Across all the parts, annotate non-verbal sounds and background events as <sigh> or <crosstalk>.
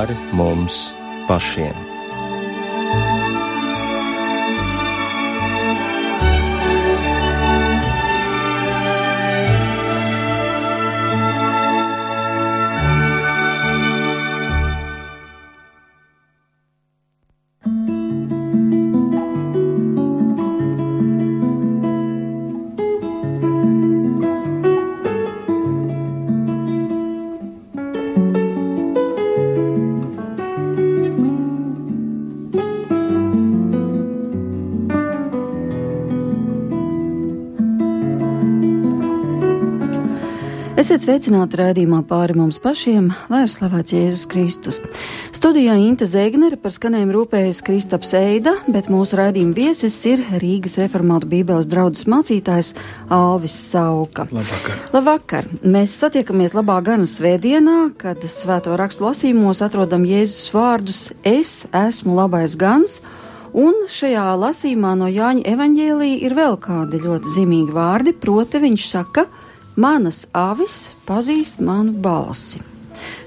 pāri mums pašiem. Esiet sveicināti raidījumā pāri mums pašiem, lai ir slavēts Jēzus Kristus. Studijā Inte Zēgnere par skanējumu rūpējas Kristaps Eida, bet mūsu raidījuma viesis ir Rīgas reformātu bībeles draudzes mācītājs Alvis Sauka. Labvakar! Labvakar! Mēs satiekamies labā gana svētdienā, kad svēto rakstu lasījumos atrodam Jēzus vārdus Es esmu labais gans. Un šajā lasījumā no Jāņa evaņģēlīja ir vēl kādi ļoti zīmīgi vārdi, proti viņš saka, ka Manas avis pazīst manu balsi.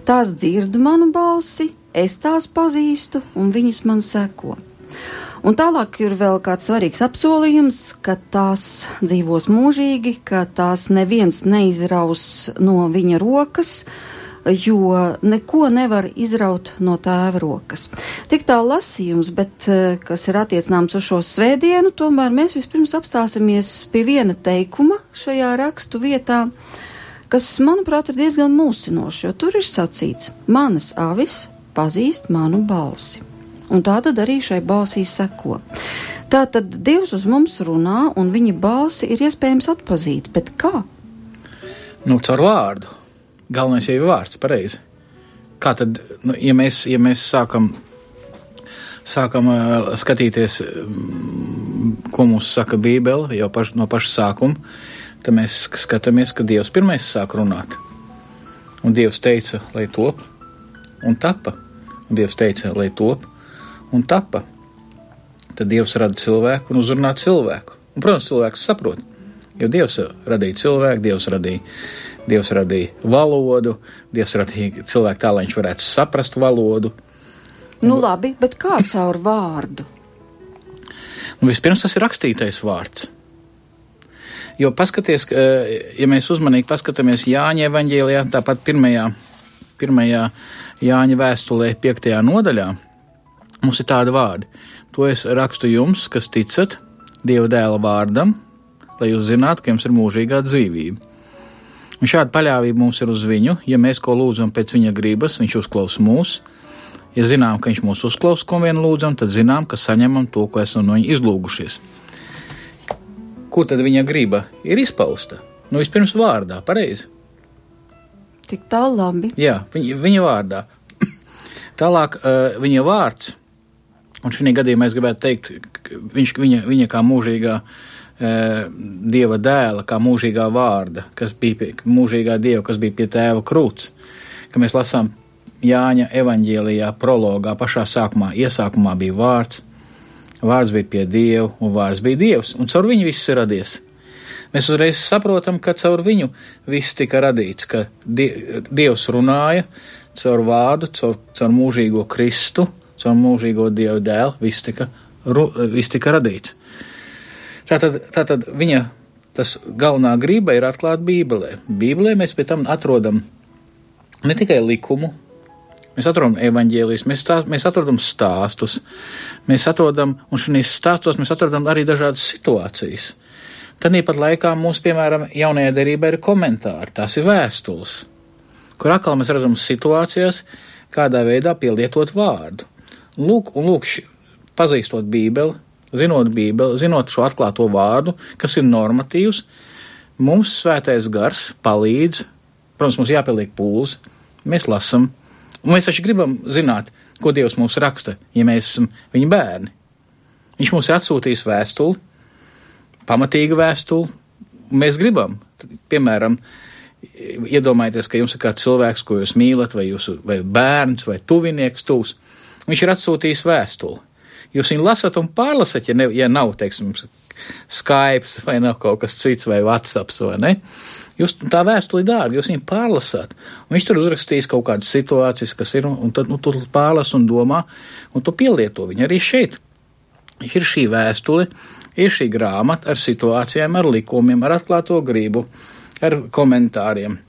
Tās dzird manu balsi, es tās pazīstu, un viņas man seko. Un tālāk ir vēl kāds svarīgs apsolījums, ka tās dzīvos mūžīgi, ka tās neviens neizraus no viņa rokas, uh, jo neko nevar izraut no tēva rokas. Tik tā lasījums, bet eh, kas ir attiecināms uz šo svētdienu, tomēr mēs vispirms apstāsimies pie viena teikuma šajā rakstu vietā, kas, manuprāt, ir diezgan mūsinošs, jo tur ir sacīts: Manas avis pazīst manu balsi. Un tā tad arī šai balsī seko. Tā tad Dievs uz mums runā, un viņa balsi ir iespējams atpazīt, bet kā? Nu, caur vārdu Galvenais jau ir vārds, pareizi. Kā tad, nu, ja mēs, ja mēs sākam, sākam uh, skatīties, um, ko mums saka Bībele jau paš, no paša sākuma, tad mēs skatāmies, ka Dievs pirmais sāk runāt. Un Dievs teica, lai top, un tapa. Un Dievs teica, lai top, un tapa. Tad Dievs rada cilvēku un uzrunā cilvēku. Un, protams, cilvēks saprot, jo Dievs radīja cilvēku, Dievs radīja Dievs radīja valodu, Dievs radīja cilvēku tā, lai viņš varētu saprast valodu. Nu, labi, bet kā caur vārdu? Nu, vispirms tas ir rakstītais vārds. Jo paskaties, ja mēs uzmanīgi paskatāmies Jāņa evaņģēlijā, tāpat pirmajā, pirmajā Jāņa vēstulē, piektajā nodaļā, mums ir tādi vārdi. To es rakstu jums, kas ticat Dieva dēla vārdam, lai jūs zinātu, ka jums ir mūžīgā dzīvība. Un šāda paļāvība mums ir uz viņu. Ja mēs ko lūdzam pēc viņa gribas, viņš uzklausa mūs. Ja zinām, ka viņš mūs uzklausa, ko vien lūdzam, tad zinām, ka saņemam to, ko esam no viņa izlūgušies. Kur tad viņa griba ir izpausta? Nu, vispirms vārdā, pareizi. Tik tālu labi. Jā, viņa, viņa vārdā. <clears throat> Tālāk uh, viņa vārds, un šī gadījumā es gribētu teikt, viņš, viņa, viņa kā mūžīgā uh, dieva dēla, kā mūžīgā vārda, kas bija pie, mūžīgā dieva, kas bija pie tēva krūts, ka mēs lasām Jāņa evaņģēlijā, prologā, pašā sākumā, iesākumā bija vārds, vārds bija pie dieva, un vārds bija dievs, un caur viņu viss ir radies. Mēs uzreiz saprotam, ka caur viņu viss tika radīts, ka dievs runāja caur vārdu, caur, caur mūžīgo Kristu, caur mūžīgo dievu dēlu, viss tika, viss tika radīts. Tātad, tātad viņa tas galvenā grība ir atklāt Bībelē. Bībelē mēs pēc tam atrodam ne tikai likumu, mēs atrodam evaņģēlijas, mēs, stā, mēs atrodam stāstus, mēs atrodam, un šīs stāstos mēs atrodam arī dažādas situācijas. Tad īpat laikā mums, piemēram, jaunajā derībā ir komentāri, tās ir vēstules, kur atkal mēs redzam situācijas, kādā veidā pielietot vārdu. Lūk, un lūk, pazīstot Bībeli, zinot Bībeli, zinot šo atklāto vārdu, kas ir normatīvs, mums svētais gars palīdz, protams, mums jāpieliek pūles, mēs lasam, un mēs taču gribam zināt, ko Dievs mums raksta, ja mēs esam viņa bērni. Viņš mums ir atsūtījis vēstuli, pamatīgu vēstuli, un mēs gribam, piemēram, iedomājieties, ka jums ir kāds cilvēks, ko jūs mīlat, vai jūsu vai bērns, vai tuvinieks tūs. Viņš ir atsūtījis vēstuli. Jūs viņu lasat un pārlasat, ja, ne, ja nav, teiksim, Skype vai nav kaut kas cits vai WhatsApp vai ne. Jūs tā vēstuli dārgi, jūs viņu pārlasāt. Un viņš tur uzrakstīs kaut kādas situācijas, kas ir, un, tad nu, tu pārlas un domā, un tu pielieto viņu arī šeit. Ir šī vēstule, ir šī grāmata ar situācijām, ar likumiem, ar atklāto gribu, ar komentāriem.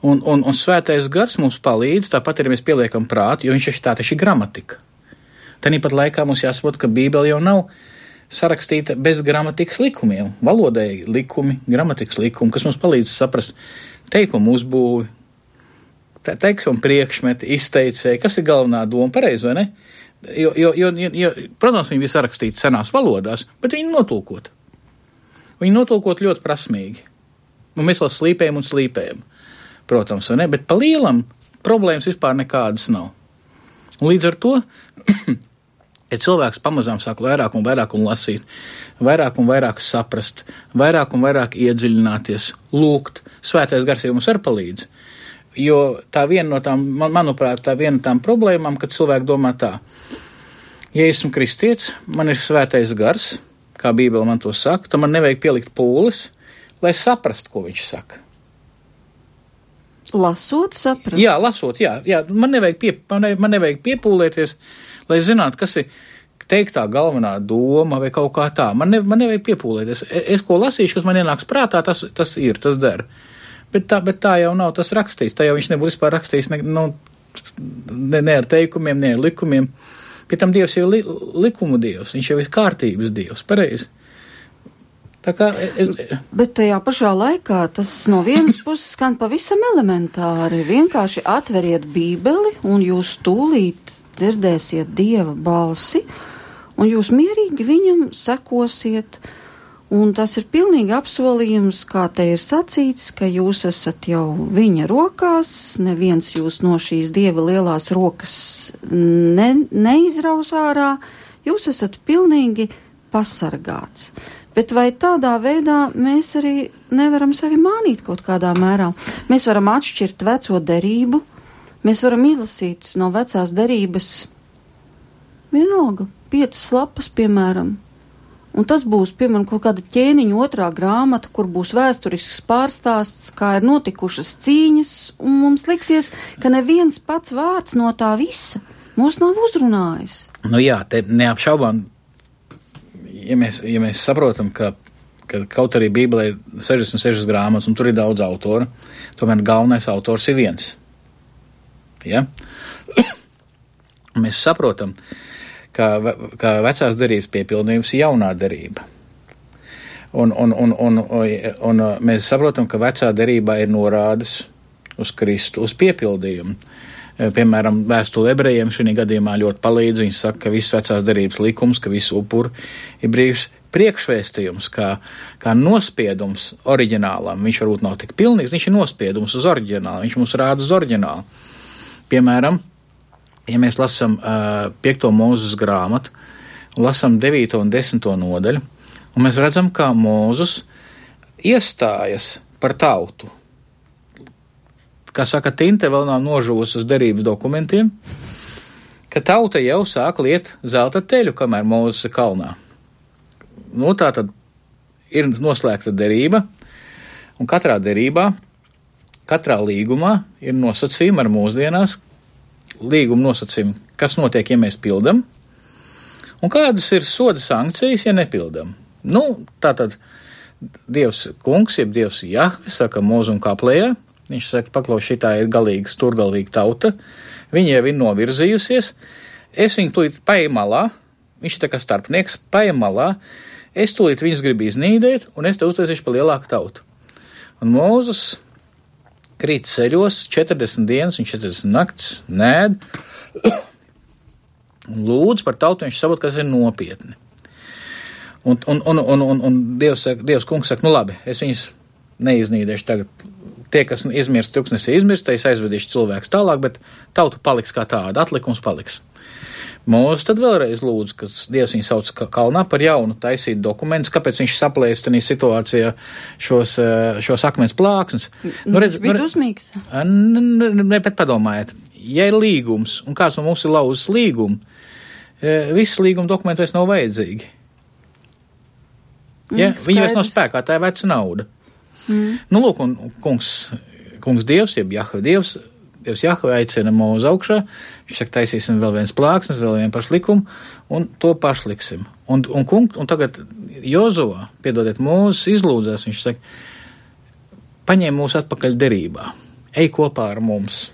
Un, un, un svētais gars mums palīdz, tāpat arī mēs pieliekam prātu, jo viņš ir tā taču gramatika. Tāpat laikā mums jāsaprot, ka Bībele jau nav sarakstīta bez gramatikas likumiem. Valodai likumi, gramatikas likumi, kas mums palīdz saprast teikumu uzbūvi, te, teikumu priekšmeti, izteicēji, kas ir galvenā doma, pareizi vai ne? Jo, jo, jo, jo, protams, viņi bija sarakstīti senās valodās, bet viņi notulkot. Viņi notulkot ļoti prasmīgi. Un mēs vēl slīpējam un slīpējam, protams, vai ne? Bet pa lielam problēmas vispār nekādas nav. Un līdz ar to <clears throat> Ja cilvēks pamazām sāk vairāk un vairāk un lasīt, vairāk un vairāk saprast, vairāk un vairāk iedziļināties, lūgt, svētais gars jau mums var palīdz. Jo tā viena no tām, man, manuprāt, tā viena no tām problēmām, kad cilvēki domā tā, ja esmu kristietis, man ir svētais gars, kā Bībele man to saka, tad man nevajag pielikt pūles, lai saprastu, ko viņš saka. Lasot, saprast. Jā, lasot, jā, jā man, nevajag pie, man, ne, man nevajag piepūlēties, lai zinātu, kas ir teiktā galvenā doma vai kaut kā tā. Man, ne, man nevajag piepūlēties. Es, es ko lasīšu, kas man ienāks prātā, tas, tas ir, tas der. Bet tā, bet tā jau nav tas rakstīts. Tā jau viņš nebūtu vispār rakstījis ne, nu, ne, ne ar teikumiem, ne ar likumiem. Pie tam Dievs ir li, likumu Dievs, viņš jau ir kārtības Dievs, pareizi. Tā kā es... Bet tajā pašā laikā tas no vienas <coughs> puses skan pavisam elementāri. Vienkārši atveriet Bībeli un jūs tūlīt dzirdēsiet Dieva balsi, un jūs mierīgi viņam sekosiet. Un tas ir pilnīgi apsolījums, kā te ir sacīts, ka jūs esat jau viņa rokās, neviens jūs no šīs dieva lielās rokas ne, neizraus ārā, jūs esat pilnīgi pasargāts. Bet vai tādā veidā mēs arī nevaram sevi mānīt kaut kādā mērā? Mēs varam atšķirt veco derību, mēs varam izlasīt no vecās derības vienalga piecas lapas, piemēram. Un tas būs, piemēram, kaut kāda ķēniņa otrā grāmata, kur būs vēsturisks pārstāsts, kā ir notikušas cīņas, un mums liksies, ka neviens pats vārds no tā visa mūs nav uzrunājis. Nu jā, te neapšaubām, ja mēs, ja mēs saprotam, ka, ka kaut arī Bībelē ir 66 grāmatas, un tur ir daudz autoru, tomēr galvenais autors ir viens. Ja? mēs saprotam, ka ka, vecās derības piepildījums ir jaunā derība. Un, un, un, un, un, un mēs saprotam, ka vecā derībā ir norādes uz Kristu, uz piepildījumu. Piemēram, vēstule ebrejiem šī gadījumā ļoti palīdz. Viņi saka, ka viss vecās derības likums, ka viss upuri ir brīvs priekšvēstījums, kā, kā nospiedums oriģinālam. Viņš varbūt nav tik pilnīgs, viņš ir nospiedums uz oriģinālu, viņš mums rāda uz oriģinālu. Piemēram, ja mēs lasām uh, 5. mūzes grāmatu, lasām 9. un 10. nodaļu, un mēs redzam, kā Mūzus iestājas par tautu. Kā saka, tinte vēl nav nožuvusi uz derības dokumentiem, ka tauta jau sāk liet zelta teļu, kamēr Mūzes ir kalnā. Nu, tā tad ir noslēgta derība, un katrā derībā, katrā līgumā ir nosacījumi ar mūsdienās, līguma nosacījumi, kas notiek, ja mēs pildam, un kādas ir soda sankcijas, ja nepildam. Nu, tā tad Dievs kungs, jeb Dievs Jahve, saka mūzu un kaplējā, viņš saka, paklaus, šitā ir galīga, sturgalīga tauta, viņa jau ir novirzījusies, es viņu tūlīt paiem malā, viņš tā kā starpnieks, paiem malā, es tūlīt viņus gribu iznīdēt, un es te uztaisīšu pa lielāku tautu. Un Mūzus krīt ceļos 40 dienas un 40 naktis, nēd, <coughs> un lūdz par tautu, viņš saprot, kas ir nopietni. Un, un, un, un, un, un Dievs, saka, Dievs kungs saka, nu labi, es viņus neiznīdēšu tagad. Tie, kas izmirst, tūkstnesī izmirst, es aizvedīšu cilvēkus tālāk, bet tauta paliks kā tāda, atlikums paliks. Mūzis tad vēlreiz lūdzu, ka Dievs viņu sauc kalnā par jaunu taisīt dokumentus, kāpēc viņš saplēst tajā situācijā šos, eh, šos akmens plāksnes. Nu, redz, bija nu, uzmīgs. Ne, bet padomājiet, ja ir līgums, un kāds no mums ir lauzis līgumu, eh, viss līguma dokumenti vairs nav vajadzīgi. Ja? Viņi vairs nav spēkā, tā ir veca nauda. Mm. Nu, lūk, un kungs, kungs Dievs, jeb Jahve Dievs, Dievs Jahve aicina mūsu augšā, viņš saka, taisīsim vēl viens plāksnes, vēl vienu pašlikumu, un to pašliksim. Un, un, kung, un tagad Jozovā, piedodiet, mūsu izlūdzās, viņš saka, paņem mūs atpakaļ derībā, ej kopā ar mums.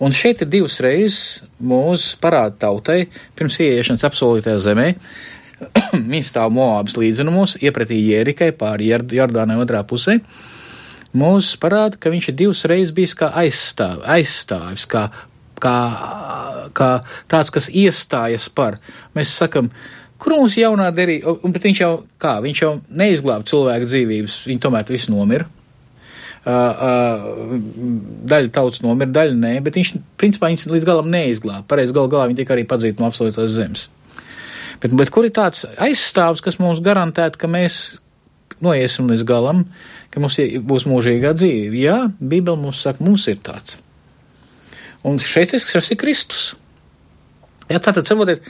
Un šeit ir divas reizes mūsu parāda tautai, pirms ieiešanas apsolītajā zemē, Viņi stāv Moabas līdzenumos, iepratī Jērikai pāri Jordānai otrā pusē. Mūsu parāda, ka viņš ir divas reizes bijis kā aizstāv, aizstāvis, kā, kā, kā tāds, kas iestājas par. Mēs sakam, kur mums jaunā derība, bet viņš jau, kā, viņš jau neizglāba cilvēku dzīvības, viņi tomēr visi nomira. Uh, uh, daļa tautas nomira, daļa nē, bet viņš, principā, viņš līdz galam neizglāba. Pareizi, gal galā viņi tika arī padzīti no absolūtās zemes. Bet, bet kur ir tāds aizstāvs, kas mums garantētu, ka mēs noiesim līdz galam, ka mums būs mūžīgā dzīve? Jā, Bībele mums saka, mums ir tāds. Un šeit tas ir Kristus. Jā, tātad, saprotiet,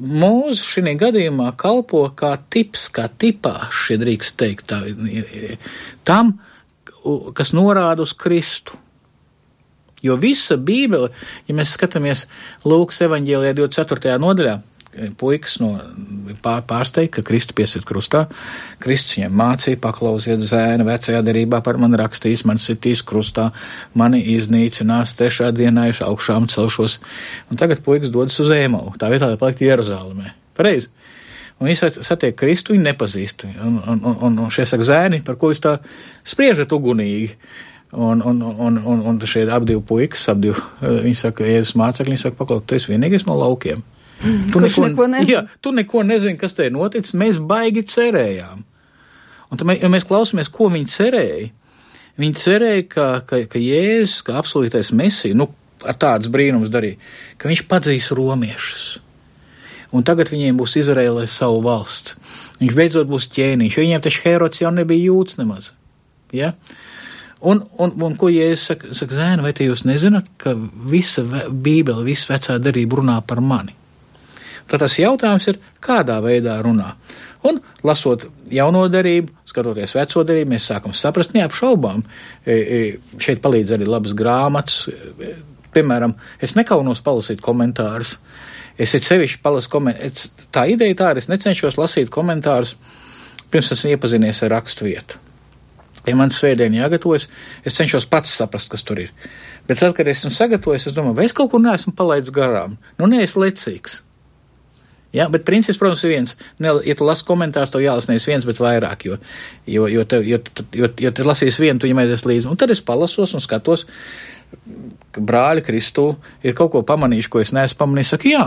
mūsu šī gadījumā kalpo kā tips, kā tipāšs, ja drīkst teikt, tā, tam, kas norāda uz Kristu. Jo visa Bībele, ja mēs skatāmies Lūkas evaņģēlijā 24. nodaļā, puikas no pār, pārsteigta, ka Kristus piesiet krustā. Kristus viņiem mācīja, paklausiet zēna vecajā derībā par mani rakstījis, man sitīs krustā, mani iznīcinās, trešā dienā es augšām celšos. Un tagad puikas dodas uz ēmalu, tā vietā, lai paliktu Jeruzalemē. Pareizi. Un viņi satiek Kristu, viņi nepazīst. Un, un, un, un, šie saka zēni, par ko jūs tā spriežat ugunīgi. Un, un, un, un, un šie ap divi puikas, ap divi, viņi saka, Jēzus mācekļi, viņi saka, paklaut, tu esi vienīgais no laukiem. Tu neko, neko nezini. Jā, tu neko nezini, kas te ir noticis. Mēs baigi cerējām. Un tad, ja mēs klausāmies, ko viņi cerēja, viņi cerēja, ka, ka, ka Jēzus, kā absolūtais mesija, nu, ar tādus brīnumus darīja, ka viņš padzīs romiešus. Un tagad viņiem būs Izraēlē savu valsts. Viņš beidzot būs ķēniņš, jo viņiem taču Herods jau nebija jūts nemaz. Ja? Un, un, un ko Jēzus saka, saka zēna, vai te jūs nezināt, ka visa Bībele, visa vecā darība runā par mani? Tad tas jautājums ir, kādā veidā runā. Un, lasot jauno darību, skatoties veco darību, mēs sākam saprast, neapšaubām. E, e, šeit palīdz arī labas grāmatas. E, piemēram, es nekaunos palasīt komentārus. Es sevišķi palasu komentārus. Tā ideja tā ir, es necenšos lasīt komentārus, pirms esmu iepazinies ar rakstu vietu. Ja man svētdien jāgatavojas, es cenšos pats saprast, kas tur ir. Bet tad, kad esmu sagatavojis, es domāju, vai es kaut ko neesmu palaidis garām. Nu, nē, es lecīgs. Ja, bet princips, protams, ir viens. Ne, ja tu lasi komentārus, tev jālasa nevis viens, bet vairāk, jo, jo, jo, tev, jo, jo, jo tu lasīsi vienu, tu aizies līdzi. Un tad es palasos un skatos, ka brāļi Kristū ir kaut ko pamanījuši, ko es neesmu pamanījis. Saku, jā.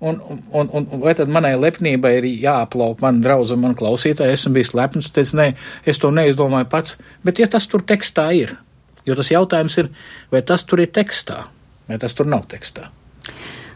Un, un, un, un vai tad manai lepnībai ir jāaplauk man draudz un man klausītāji, esmu bijis lepns, teicu, nē, es to neizdomāju pats, bet ja tas tur tekstā ir, jo tas jautājums ir, vai tas tur ir tekstā, vai tas tur nav tekstā.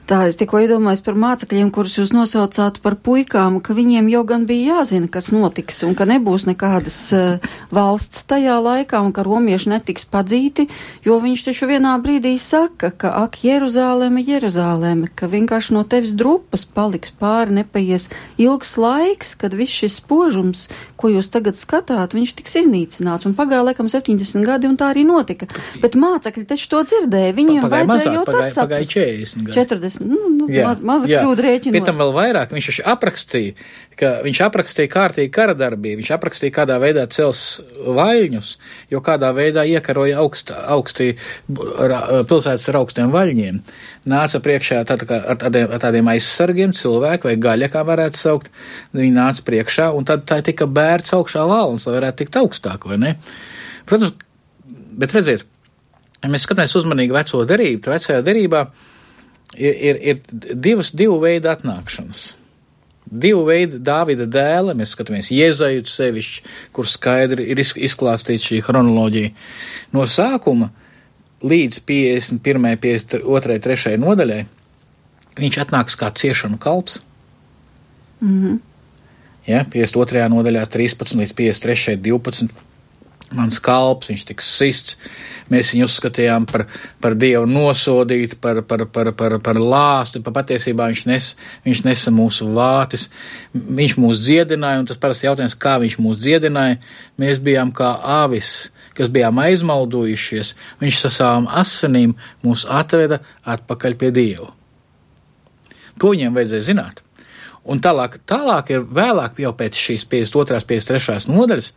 Tā es tikko iedomājos par mācekļiem, kurus jūs nosaucāt par puikām, ka viņiem jau gan bija jāzina, kas notiks un ka nebūs nekādas uh, valsts tajā laikā un ka romieši netiks padzīti, jo viņš taču vienā brīdī saka, ka ak, Jeruzālēme, Jeruzālēme, ka vienkārši no tevis drupas paliks pāri, nepaies ilgs laiks, kad viss šis spožums, ko jūs tagad skatāt, viņš tiks iznīcināts. Un pagāja laikam 70 gadi un tā arī notika. Bet mācekļi taču to dzirdēja, viņiem pagāja vajadzēja mazāk, jau tad pagāja, pagāja 40 gadi. 40 nu, nu, jā, maz, maza kļūda rēķina. Pēc tam vēl vairāk viņš aprakstīja, ka viņš aprakstīja kārtīgi karadarbību, viņš aprakstīja, kādā veidā cels vaļņus, jo kādā veidā iekaroja augst, augstī pilsētas ar augstiem vaļņiem. Nāca priekšā tā, tā ar, tādiem, ar tādiem aizsargiem cilvēki vai gaļa, kā varētu saukt, viņi nāca priekšā un tad tā tika bērts augšā valns, lai varētu tikt augstāk, vai ne? Protams, bet redziet, ja mēs skatāmies uzmanīgi veco derību, tad vecajā derībā ir, ir, ir divas, divu veidu atnākšanas. Divu veidu Dāvida dēla, mēs skatāmies Jēzaju sevišķi, kur skaidri ir izklāstīta šī chronoloģija. No sākuma līdz 51., 52., 3. nodaļai viņš atnāks kā ciešanu kalps. Mm -hmm. Ja, 52. nodaļā 13 līdz 53. 12. Mans kalps, viņš tiks sists. Mēs viņu uzskatījām par, par dievu nosodītu, par, par, par, par, par lāstu, pa patiesībā viņš, nes, viņš nesa mūsu vātis, viņš mūs dziedināja, un tas parasti jautājums, kā viņš mūs dziedināja, mēs bijām kā avis, kas bijām aizmaldojušies, viņš ar savām asinīm mūs atveda atpakaļ pie dievu. To viņiem vajadzēja zināt. Un tālāk, tālāk ir vēlāk, jau pēc šīs 52. 53. nodaļas,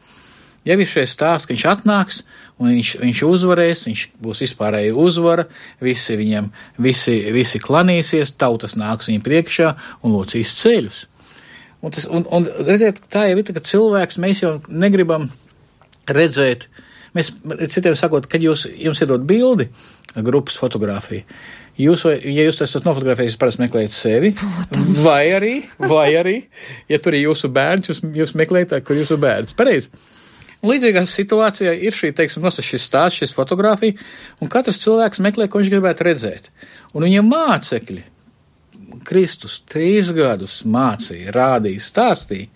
jau ir šis stāsts, ka viņš atnāks un viņš, viņš uzvarēs, viņš būs vispārēji uzvara, visi viņam, visi, visi klanīsies, tautas nāks viņam priekšā un locīs ceļus. Un, tas, un, un redziet, tā jau ir, ka cilvēks, mēs jau negribam redzēt, mēs, citiem sakot, kad jūs, jums iedod bildi, grupas fotografiju, Jūs, vai, ja jūs esat nofotografējis, parasti meklējat sevi, Protams. vai arī, vai arī, ja tur ir jūsu bērns, jūs, jūs meklējat, kur jūsu bērns. Pareizi. Līdzīgā situācijā ir šī, teiksim, no šis stāsts, šis fotografija, un katrs cilvēks meklē, ko viņš gribētu redzēt. Un viņam mācekļi, Kristus trīs gadus mācīja, rādīja, stāstīja,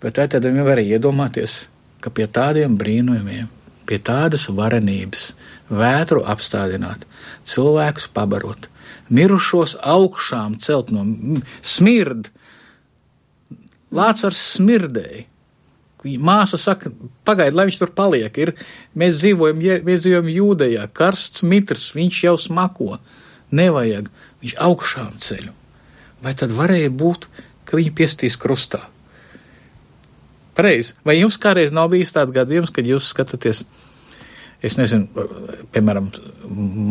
bet tad viņi varēja iedomāties, ka pie tādiem brīnumiem, pie tādas varenības, vētru apstādināt, cilvēkus pabarot, mirušos augšām celt no smird. Lācars smirdēja. Māsa saka, pagaidi, lai viņš tur paliek. Ir, mēs, dzīvojam, mēs dzīvojam jūdejā, karsts mitrs, viņš jau smako. Nevajag, viņš augšām ceļu. Vai tad varēja būt, ka viņi piestīs krustā? Pareizi. Vai jums kādreiz nav bijis tāds gadījums, kad jūs skatāties? es nezinu, piemēram,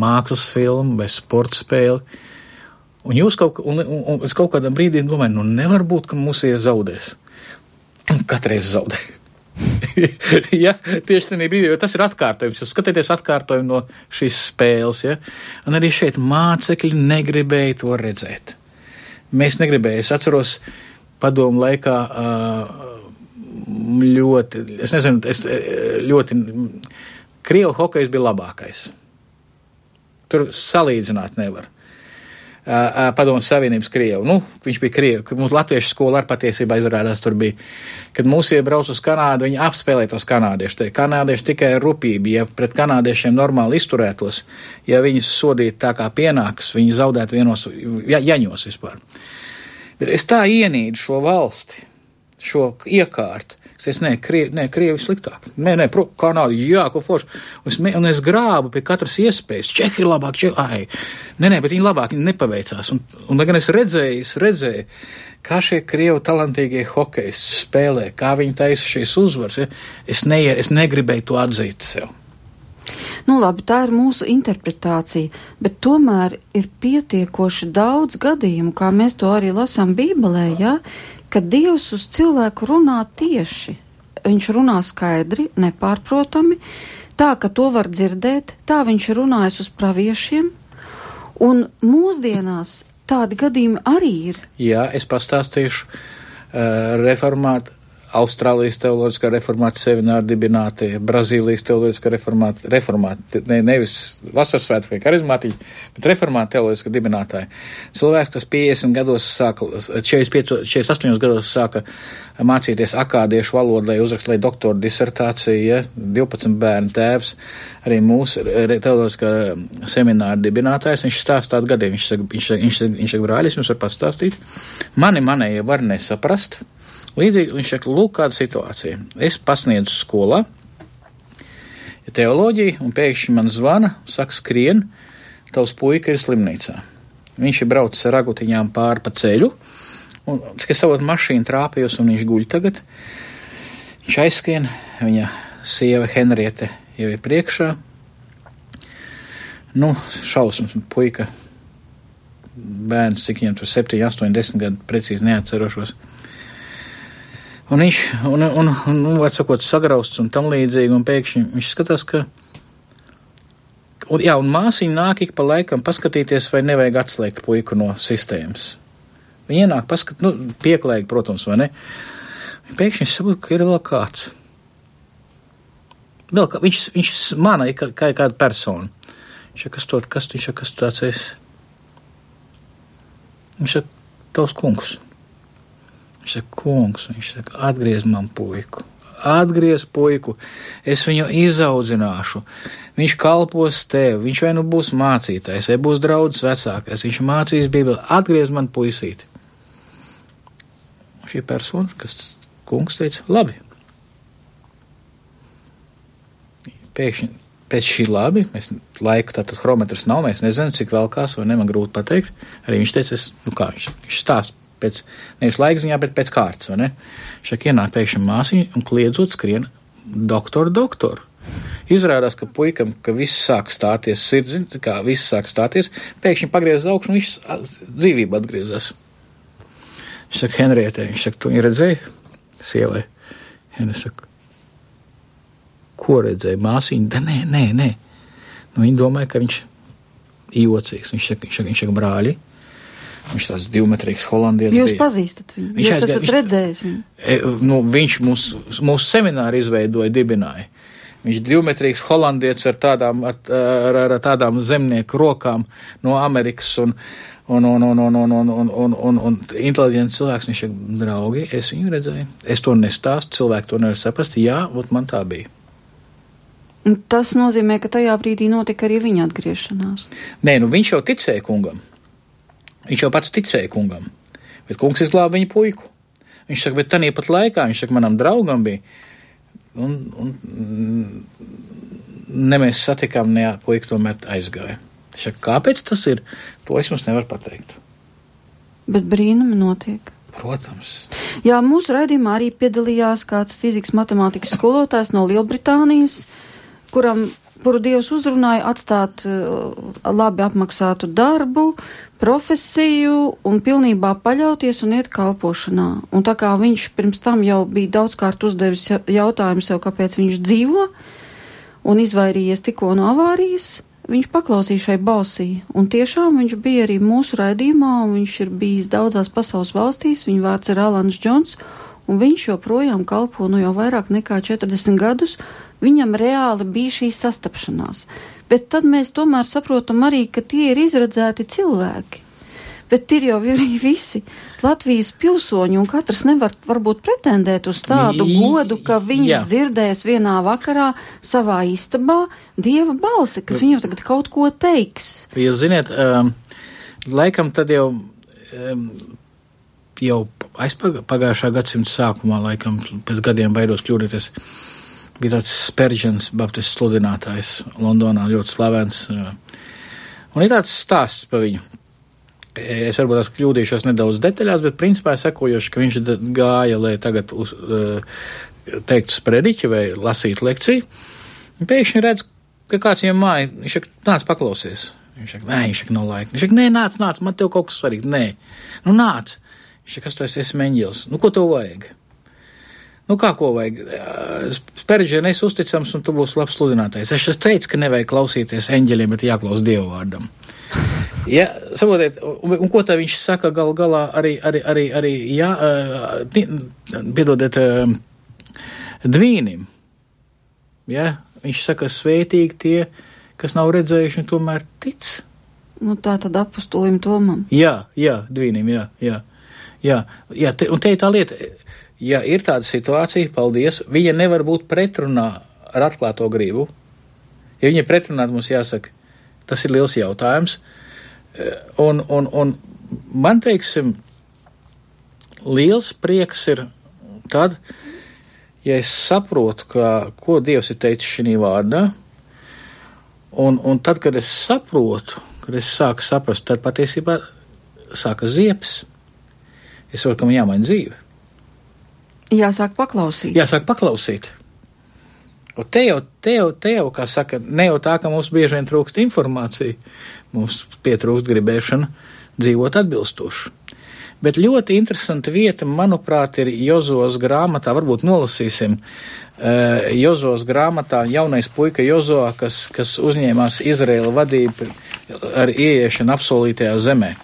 mākslas filmu vai sporta spēli. Un jūs kaut, un, un, un kaut kādā brīdī domāju, nu nevar būt, ka mūs iezaudēs. Un katreiz zaudē. <laughs> ja, tieši tajā brīdī, jo tas ir atkārtojums. Jūs skatieties atkārtojumu no šīs spēles, ja? un arī šeit mācekļi negribēja to redzēt. Mēs negribējām. Es atceros padomu laikā ļoti, es nezinu, es ļoti Krievu hokejs bija labākais. Tur salīdzināt nevar. Padomu Savienības Krievu. Nu, viņš bija Krievu. Mums Latviešu skola ar patiesībā izrādās tur bija. Kad mūs iebrauc uz Kanādu, viņi apspēlē tos kanādiešus. Kanādieši tikai rupīgi, ja pret kanādiešiem normāli izturētos, ja viņus sodītu tā kā pienāks, viņi zaudētu vienos ja, jaņos vispār. Bet es tā ienīdu šo valsti, šo iekārtu Es nē, Krievi, nē, Krievi sliktāk. Nē, nē, pro, Kanāda, jā, ko forši. Un es, un es grābu pie katras iespējas. Čehi ir labāk, čehi, ai. Nē, nē, bet viņi labāk viņi nepaveicās. Un, un gan es redzēju, es redzēju, kā šie Krievu talantīgie hokeisti spēlē, kā viņi taisa šīs uzvaras. Ja? Es, ne, es negribēju to atzīt sev. Nu, labi, tā ir mūsu interpretācija, bet tomēr ir pietiekoši daudz gadījumu, kā mēs to arī lasām Bībelē, ja, ka Dievs uz cilvēku runā tieši. Viņš runā skaidri, nepārprotami, tā ka to var dzirdēt, tā viņš ir runājis uz praviešiem, un mūsdienās tādi gadījumi arī ir. Jā, es pastāstīšu uh, reformāt Austrālijas teoloģiskā reformāta semināra dibinātie, Brazīlijas teoloģiskā reformāta, reformāta, ne, nevis vasarsvētku vai karizmātiķi, bet reformāta teoloģiskā dibinātāja. Cilvēks, kas 50 gados sāka, 45, 48 gados sāka mācīties akādiešu valodu, lai uzrakstītu doktora disertāciju, ja, 12 bērnu tēvs, arī mūsu teoloģiskā semināra dibinātājs, viņš stāsta tādu gadiem, viņš saka, viņš, viņš, viņš, viņš saka, brāļis, jums var pastāstīt. Mani manējie var nesaprast Līdzīgi viņš saka, lūk, kāda situācija. Es pasniedzu skolā teoloģiju, un pēkšņi man zvana, saka, skrien, tavs puika ir slimnīcā. Viņš ir braucis ar ragutiņām pāri pa ceļu, un, cik es savot mašīnu trāpījos, un viņš guļ tagad. Viņš aizskrien, viņa sieva Henriete jau ir priekšā. Nu, šausmas, puika, bērns, cik viņam tur 7, 8, 10 gadu, precīzi neatcerošos. Un viņš, un, un, un, nu, atsakot, sagrausts un tam līdzīgi, un pēkšņi viņš skatās, ka, un, jā, un māsiņa nāk ik pa laikam paskatīties, vai nevajag atslēgt puiku no sistēmas. Viņa ienāk paskat, nu, pieklājīgi, protams, vai ne? Pēkšņi viņš saprot, ka ir vēl kāds. Vēl kā, viņš, viņš mana kā, kā kāda persona. Viņš saka, kas to, kas, viņš saka, kas tāds esi? Viņš saka, tavs kungs. Viņš saka, kungs, viņš saka, atgriez man puiku, atgriez puiku, es viņu izaudzināšu. Viņš kalpos tev, viņš vai nu būs mācītājs, vai būs draudzes vecākais, viņš mācīs Bībeli, atgriez man puisīti. Šī persona, kas kungs teica, labi. Pēkšņi pēc šī labi, mēs laika tātad chrometrs nav, mēs nezinām, cik vēl kās, vai ne, man grūti pateikt. Arī viņš teica, es, nu kā viņš, viņš stāst pēc, nevis laika ziņā, bet pēc kārtas? Šeit ienāk pēkšņi māsiņa un kliedzot skrien doktoru, doktoru. Izrādās, ka puikam, ka viss sāk stāties, sirds, kā viss sāk stāties, pēkšņi pagriez augšu un viņš dzīvība atgriezās. Viņš saka, Henrietē, viņš saka, tu viņu redzēji, sievai. Henrietē saka, ko redzēja māsīņa? Da, nē, nē, nē. Nu, viņa domāja, ka viņš jocīgs. Viņš saka, viņš saka, viņš saka brāļi. Viņš tāds divmetrīgs holandietis. Jūs bija. pazīstat viņu? Viņš Jūs aizgāja, esat viņš, redzējis viņu? E, nu, viņš mūsu mūs semināru izveidoja, dibināja. Viņš ir divmetrīgs holandietis ar tādām, ar, ar, ar tādām zemnieku rokām no Amerikas un, un, un, un, un, un, un, un, un, un, un inteliģents cilvēks. Viņš ir draugi, es viņu redzēju. Es to nestāstu, cilvēki to nevar saprast. Jā, ot man tā bija. Tas nozīmē, ka tajā brīdī notika arī viņa atgriešanās. Nē, nu viņš jau ticēja kungam. Viņš jau pats ticēja kungam, bet kungs izglāba viņa puiku. Viņš saka, bet tā pat laikā, viņš saka, manam draugam bija, un, un ne mēs satikām, ne puika tomēr aizgāja. Viņš saka, kāpēc tas ir, to es jums nevaru pateikt. Bet brīnumi notiek. Protams. Jā, mūsu raidījumā arī piedalījās kāds fizikas matemātikas skolotājs no Lielbritānijas, kuram kuru Dievs uzrunāja atstāt uh, labi apmaksātu darbu, profesiju un pilnībā paļauties un iet kalpošanā. Un tā kā viņš pirms tam jau bija daudzkārt uzdevis jautājumu sev, kāpēc viņš dzīvo un izvairījies tikko no avārijas, viņš paklausīja šai balsī. Un tiešām viņš bija arī mūsu raidījumā, un viņš ir bijis daudzās pasaules valstīs, viņa vārds ir Alans Džons, un viņš joprojām kalpo nu jau vairāk nekā 40 gadus, viņam reāli bija šī sastapšanās bet tad mēs tomēr saprotam arī, ka tie ir izredzēti cilvēki. Bet ir jau arī <laughs> visi Latvijas pilsoņi, un katrs nevar varbūt pretendēt uz tādu godu, ka viņš Jā. dzirdēs vienā vakarā savā istabā dieva balsi, kas viņam tagad kaut ko teiks. Jūs ziniet, um, laikam tad jau, um, jau aizpagājušā gadsimta sākumā, laikam pēc gadiem baidos kļūdīties, uh, bija tāds Spērģens, baptistu sludinātājs Londonā, ļoti slavens. Un ir tāds stāsts par viņu. Es varbūt tās kļūdīšos nedaudz detaļās, bet principā sekojoši, ka viņš gāja, lai tagad uz, teiktu sprediķi vai lasītu lekciju. Pēkšņi redz, ka kāds viņam māja, viņš saka, nāc paklausies. Viņš saka, nē, viņš saka, nav laika. Viņš saka, nē, nāc, nāc, man tev kaut kas svarīgs. Nē, nu nāc. Viņš saka, kas tu esi, esmu eņģēlis. Nu, ko tev vajag? Nu, kā ko vajag? Spērģēn es uzticams, un tu būsi labs sludinātājs. Es teicu, ka nevajag klausīties eņģeļiem, bet jāklaus Dievu vārdam. <laughs> Ja, saprotiet, un, un ko tā viņš saka gal galā arī, arī, arī, arī jā, piedodiet, dvīnim. Ja, viņš saka, svētīgi tie, kas nav redzējuši un tomēr tic. Nu, tā tad apustulim Tomam. Jā, jā, dvīnim, jā, jā. Jā, jā te, un te ir tā lieta, ja ir tāda situācija, paldies, viņa nevar būt pretrunā ar atklāto gribu. Ja viņa ir pretrunā, mums jāsaka, tas ir liels jautājums. Eh, un, un, un man, teiksim, liels prieks ir tad, ja es saprotu, ka, ko Dievs ir teicis šī vārdā, un, un tad, kad es saprotu, kad es sāku saprast, tad patiesībā sākas ziepes. Es saprotu, ka man jāmaina dzīve. Jāsāk paklausīt. Jāsāk paklausīt. Un te jau, te jau, te jau, kā saka, ne jau tā, ka mums bieži vien trūkst informācija, mums pietrūkst gribēšana dzīvot atbilstoši. Bet ļoti interesanta vieta, manuprāt, ir Jozos grāmatā, varbūt nolasīsim uh, Jozos grāmatā jaunais puika Jozo, kas, kas uzņēmās Izraela vadību ar ieiešanu apsolītajā zemē.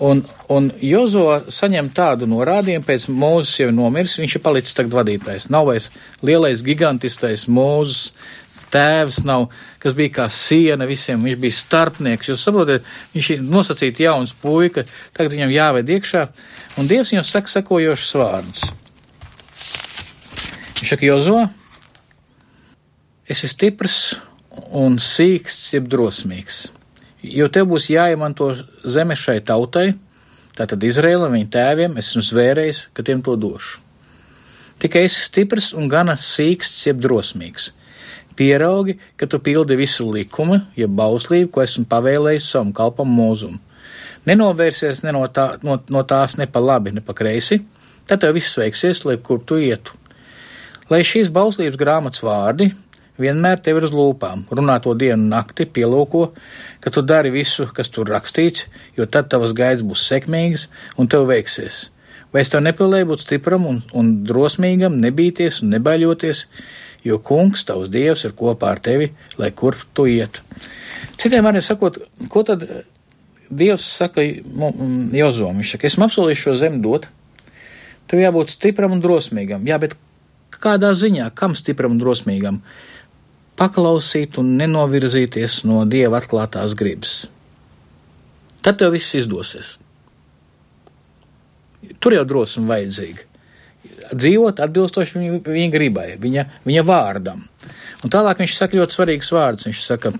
Un, un Jozo saņem tādu norādījumu, pēc Mūzes jau nomirs, viņš ir palicis tagad vadītājs. Nav vairs lielais gigantistais Mūzes tēvs, nav, kas bija kā siena visiem, viņš bija starpnieks. Jūs saprotat, viņš ir nosacīti jauns puika, tagad viņam jāved iekšā, un Dievs viņam saka sakojošus vārdus. Viņš saka, Jozo, esi stiprs un sīksts, jeb drosmīgs, jo tev būs jāiemanto zeme šai tautai, tātad Izrēlam, viņa tēviem, esmu zvērējis, ka tiem to došu. Tikai esi stiprs un gana sīksts, jeb drosmīgs. Pieraugi, ka tu pildi visu likumu, jeb bauslību, ko esmu pavēlējis savam kalpam mūzum. Nenovērsies ne no, tā, no, no tās ne pa labi, ne pa kreisi, tad tev viss veiksies, lai kur tu ietu. Lai šīs bauslības grāmatas vārdi vienmēr tev ir uz lūpām, runā to dienu nakti, pielūko, ka tu dari visu, kas tur rakstīts, jo tad tavas gaidas būs sekmīgas un tev veiksies. Vai es tev nepilnēju būt stipram un, un drosmīgam, nebīties un nebaļoties, jo kungs, tavs dievs, ir kopā ar tevi, lai kur tu iet. Citiem vārdiem sakot, ko tad Dievs saka Jozom? Viņš saka, esmu apsolījis šo zemi dot, tev jābūt stipram un drosmīgam. Jā, bet kādā ziņā, kam stipram un drosmīgam? Paklausīt un nenovirzīties no dieva atklātās gribas. Tad tev viss izdosies. Tur jau drosme vajadzīga. Dzīvot atbilstoši viņa, viņa gribai, viņa, viņa vārdam. Un tālāk viņš saka ļoti svarīgs vārds. Viņš saka,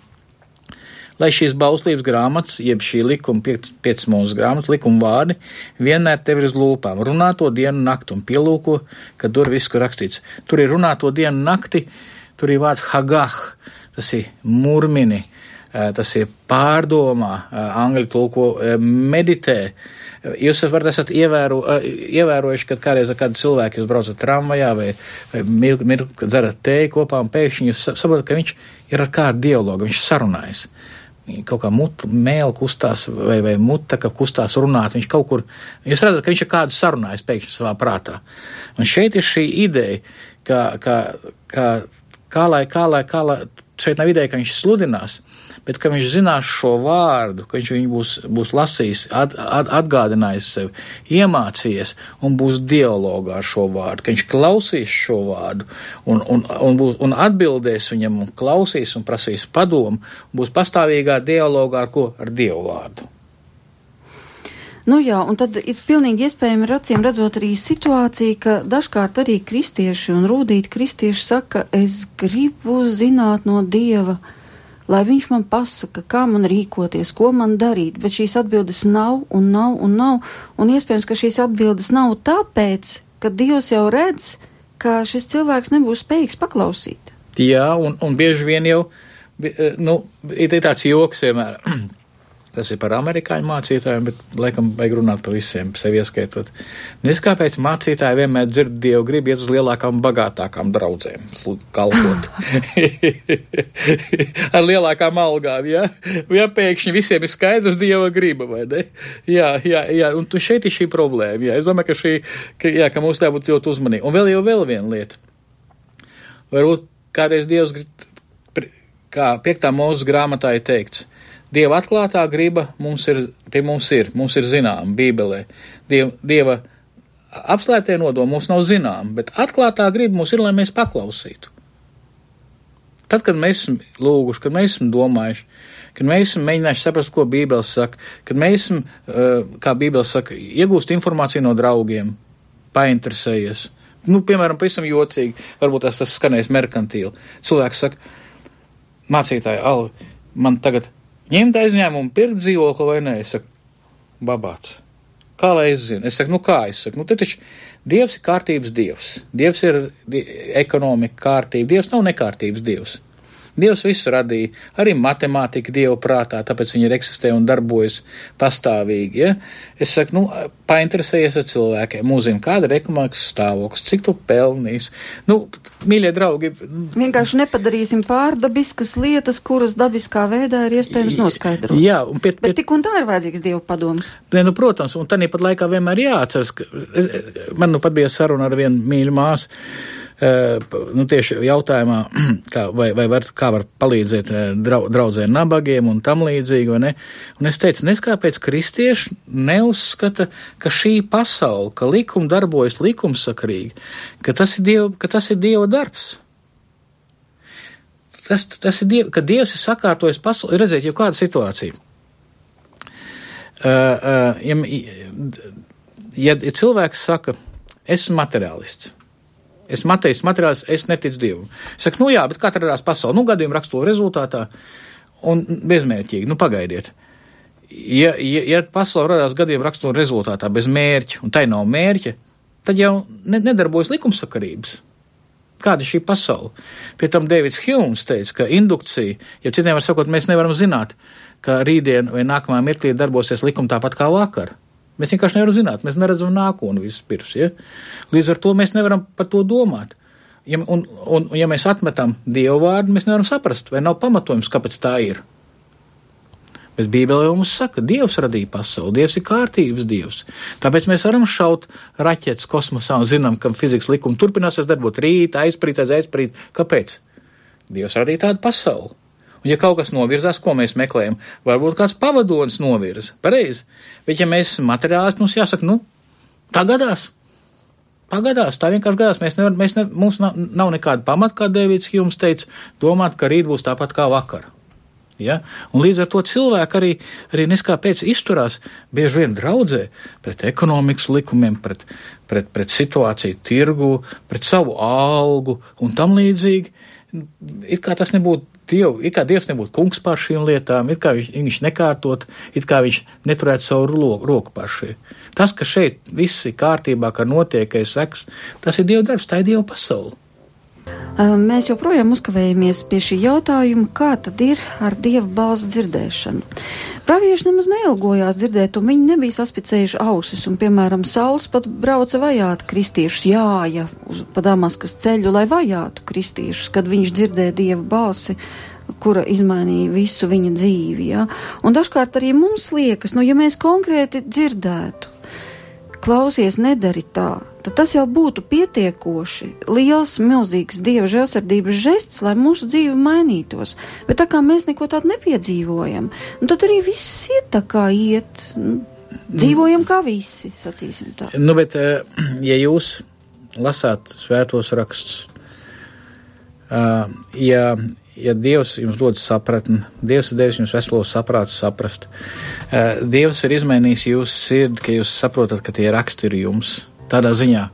lai šīs bauslības grāmatas, jeb šī likuma, piecas mūsu grāmatas, likuma vārdi, vienmēr tev ir uz lūpām. Runā to dienu nakti un pielūko, kad tur viss, kur rakstīts. Tur ir runā to dienu nakti, uh, Tur ir vārds hagah, tas ir murmini, tas ir pārdomā, angļu tulko meditē. Jūs varat esat ievēro, ievērojuši, kad kādreiz ar kādu cilvēku jūs braucat tramvajā vai, vai mirkli, mir, kad dzerat tēju kopā un pēkšņi jūs saprotat, ka viņš ir ar kādu dialogu, viņš sarunājas. Kaut kā mut, mēl kustās vai, vai muta, ka kustās runāt, viņš kaut kur, jūs redzat, ka viņš ar kādu sarunājas pēkšņi savā prātā. Un šeit ir šī ideja, ka, ka, ka kā lai, kā lai, kā lai, šeit nav ideja, ka viņš sludinās, bet ka viņš zinās šo vārdu, ka viņš viņu būs, būs lasījis, at, at, atgādinājis sev, iemācījies un būs dialogā ar šo vārdu, ka viņš klausīs šo vārdu un, un, un, būs, un atbildēs viņam un klausīs un prasīs padomu, būs pastāvīgā dialogā ar ko? Ar Dievu vārdu. Nu jā, un tad ir pilnīgi iespējami ar acīm redzot arī situācija, ka dažkārt arī kristieši un rūdīti kristieši saka, es gribu zināt no Dieva, lai viņš man pasaka, kā man rīkoties, ko man darīt, bet šīs atbildes nav un nav un nav, un iespējams, ka šīs atbildes nav tāpēc, ka Dievs jau redz, ka šis cilvēks nebūs spējīgs paklausīt. Jā, un, un bieži vien jau, nu, ir tāds joks vienmēr. <clears throat> Tas ir par amerikāņu mācītājiem, bet laikam vajag runāt par visiem, sevi ieskaitot. Nes kāpēc mācītāji vienmēr dzird Dievu grib iet uz lielākām, bagātākām draudzēm, kalpot. <laughs> Ar lielākām algām, jā? Ja? ja pēkšņi visiem ir skaidrs Dieva griba, vai ne? Jā, jā, jā, un tu šeit ir šī problēma, jā. Es domāju, ka šī, ka, jā, ka mums tā būtu ļoti uzmanīgi. Un vēl jau vēl viena lieta. Varbūt kādreiz Dievs, kā piektā mūsu grāmatā ir teikts, Dieva atklātā griba mums ir, pie mums ir, mums ir zinām, Bībelē. Dieva, dieva apslēptie nodomi mums nav zinām, bet atklātā griba mums ir, lai mēs paklausītu. Tad, kad mēs esam lūguši, kad mēs esam domājuši, kad mēs esam mēģinājuši saprast, ko Bībele saka, kad mēs esam, eh, kā Bībele saka, iegūst informāciju no draugiem, painteresējies. Nu, piemēram, pavisam jocīgi, varbūt tas, tas skanēs merkantīli. Cilvēks saka, mācītāji, Alvi, man tagad ņemt aizņēmumu, pirkt dzīvokli vai nē. Es saku, babāts. Kā lai es zinu? Es saku, nu kā es saku, nu te taču Dievs ir kārtības dievs. Dievs ir ekonomika kārtība. Dievs nav nekārtības dievs. Dievs visu radīja, arī matemātika Dieva prātā, tāpēc viņi ir eksistē un darbojas pastāvīgi. Ja? Es saku, nu, painteresējies ar cilvēkiem, uzzini, kāda ir ekonomikas stāvoklis, cik tu pelnīs. Nu, mīļie draugi. Vienkārši nepadarīsim pārdabiskas lietas, kuras dabiskā veidā ir iespējams noskaidrot. Jā, un pie, pie... Bet tik un tā ir vajadzīgs Dieva padoms. Ne, nu, protams, un tad pat laikā vienmēr jāatceras, ka es, man nu pat bija saruna ar vienu mīļu māsu nu, tieši jautājumā, <clears throat> kā, vai, vai var, kā var palīdzēt draudzēm nabagiem un tam līdzīgi? Un es teicu, nes kāpēc kristieši neuzskata, ka šī pasaule, ka likumi darbojas likumsakarīgi, ka tas ir Dieva, ka tas ir Dieva darbs. Tas, tas ir Dieva, ka Dievs ir sakārtojis pasauli, redziet, jau kāda situācija. Uh, uh, ja, ja, cilvēks saka, esmu materiālists, Es mateisu materiāls, es neticu Dievam. Es saku, nu jā, bet kā tad radās pasaule? Nu, gadījuma raksturo rezultātā un bezmērķīgi, nu pagaidiet. Ja, ja, ja pasaule radās gadījuma raksturo rezultātā bez mērķa, un tai nav mērķa, tad jau ne, nedarbojas likumsakarības. Kāda ir šī pasaule? Pie tam Deivids Hjūns teica, ka indukcija, ja citiem var sakot, mēs nevaram zināt, ka rītdien vai nākamā mirklī darbosies likuma tāpat kā vakar. Mēs vienkārši nevaram zināt, mēs neredzam nākotni vispirms. Ja? Līdz ar to mēs nevaram par to domāt. Ja, un, un, ja mēs atmetam dievu vārdu, mēs nevaram saprast, vai nav pamatojums, kāpēc tā ir. Bet Bībelē jau mums saka, Dievs radīja pasauli, Dievs ir kārtības Dievs. Tāpēc mēs varam šaut raķetes kosmosā un zinām, ka fizikas likumi turpināsies darbot rīt, aizprīt, aiz aizprīt. Kāpēc? Dievs radīja tādu pasauli. Un, ja kaut kas novirzās, ko mēs meklējam, varbūt kāds pavadonis novirza. Pareizi. Bet, ja mēs esam materiālisti, mums jāsaka, nu, tā gadās. Pagadās, tā vienkārši gadās. Mēs nevar, mēs ne, mums nav, nav nekāda pamata, kā Dēvids jums teica, domāt, ka rīt būs tāpat kā vakar. Ja? Un līdz ar to cilvēki arī, arī neskāpēc izturās bieži vien draudzē pret ekonomikas likumiem, pret, pret, pret situāciju tirgu, pret savu algu un tam līdzīgi. It kā tas nebūtu Dievu, it kā Dievs nebūtu kungs pār šīm lietām, it kā viņš, viņš nekārtot, it kā viņš neturētu savu roku, pār šī. Tas, ka šeit viss ir kārtībā, ka notiekais seks, tas ir Dieva darbs, tā ir Dieva pasaule. Mēs joprojām uzkavējamies pie šī jautājuma, kā tad ir ar dieva balss dzirdēšanu. Pravieši nemaz neilgojās dzirdēt, un viņi nebija saspicējuši ausis, un, piemēram, Sauls pat brauca vajāt kristiešus, jāja pa Damaskas ceļu, lai vajātu kristiešus, kad viņš dzirdēja dieva balsi kura izmainīja visu viņa dzīvi. Ja? Un dažkārt arī mums liekas, nu, ja mēs konkrēti dzirdētu, klausies, nedari tā, tad tas jau būtu pietiekoši liels, milzīgs dieva žēlsirdības žests, lai mūsu dzīve mainītos. Bet tā kā mēs neko tādu nepiedzīvojam, nu, tad arī viss iet tā kā iet. Nu, dzīvojam kā visi, sacīsim tā. Nu, bet, eh, <clears throat> ja jūs lasāt svētos rakstus, eh, ja, ja Dievs jums dod sapratni, Dievs ir devis jums veselo saprātu saprast, eh, Dievs ir izmainījis jūsu sirdi, ka jūs saprotat, ka tie raksti ir jums. Tādā ziņā,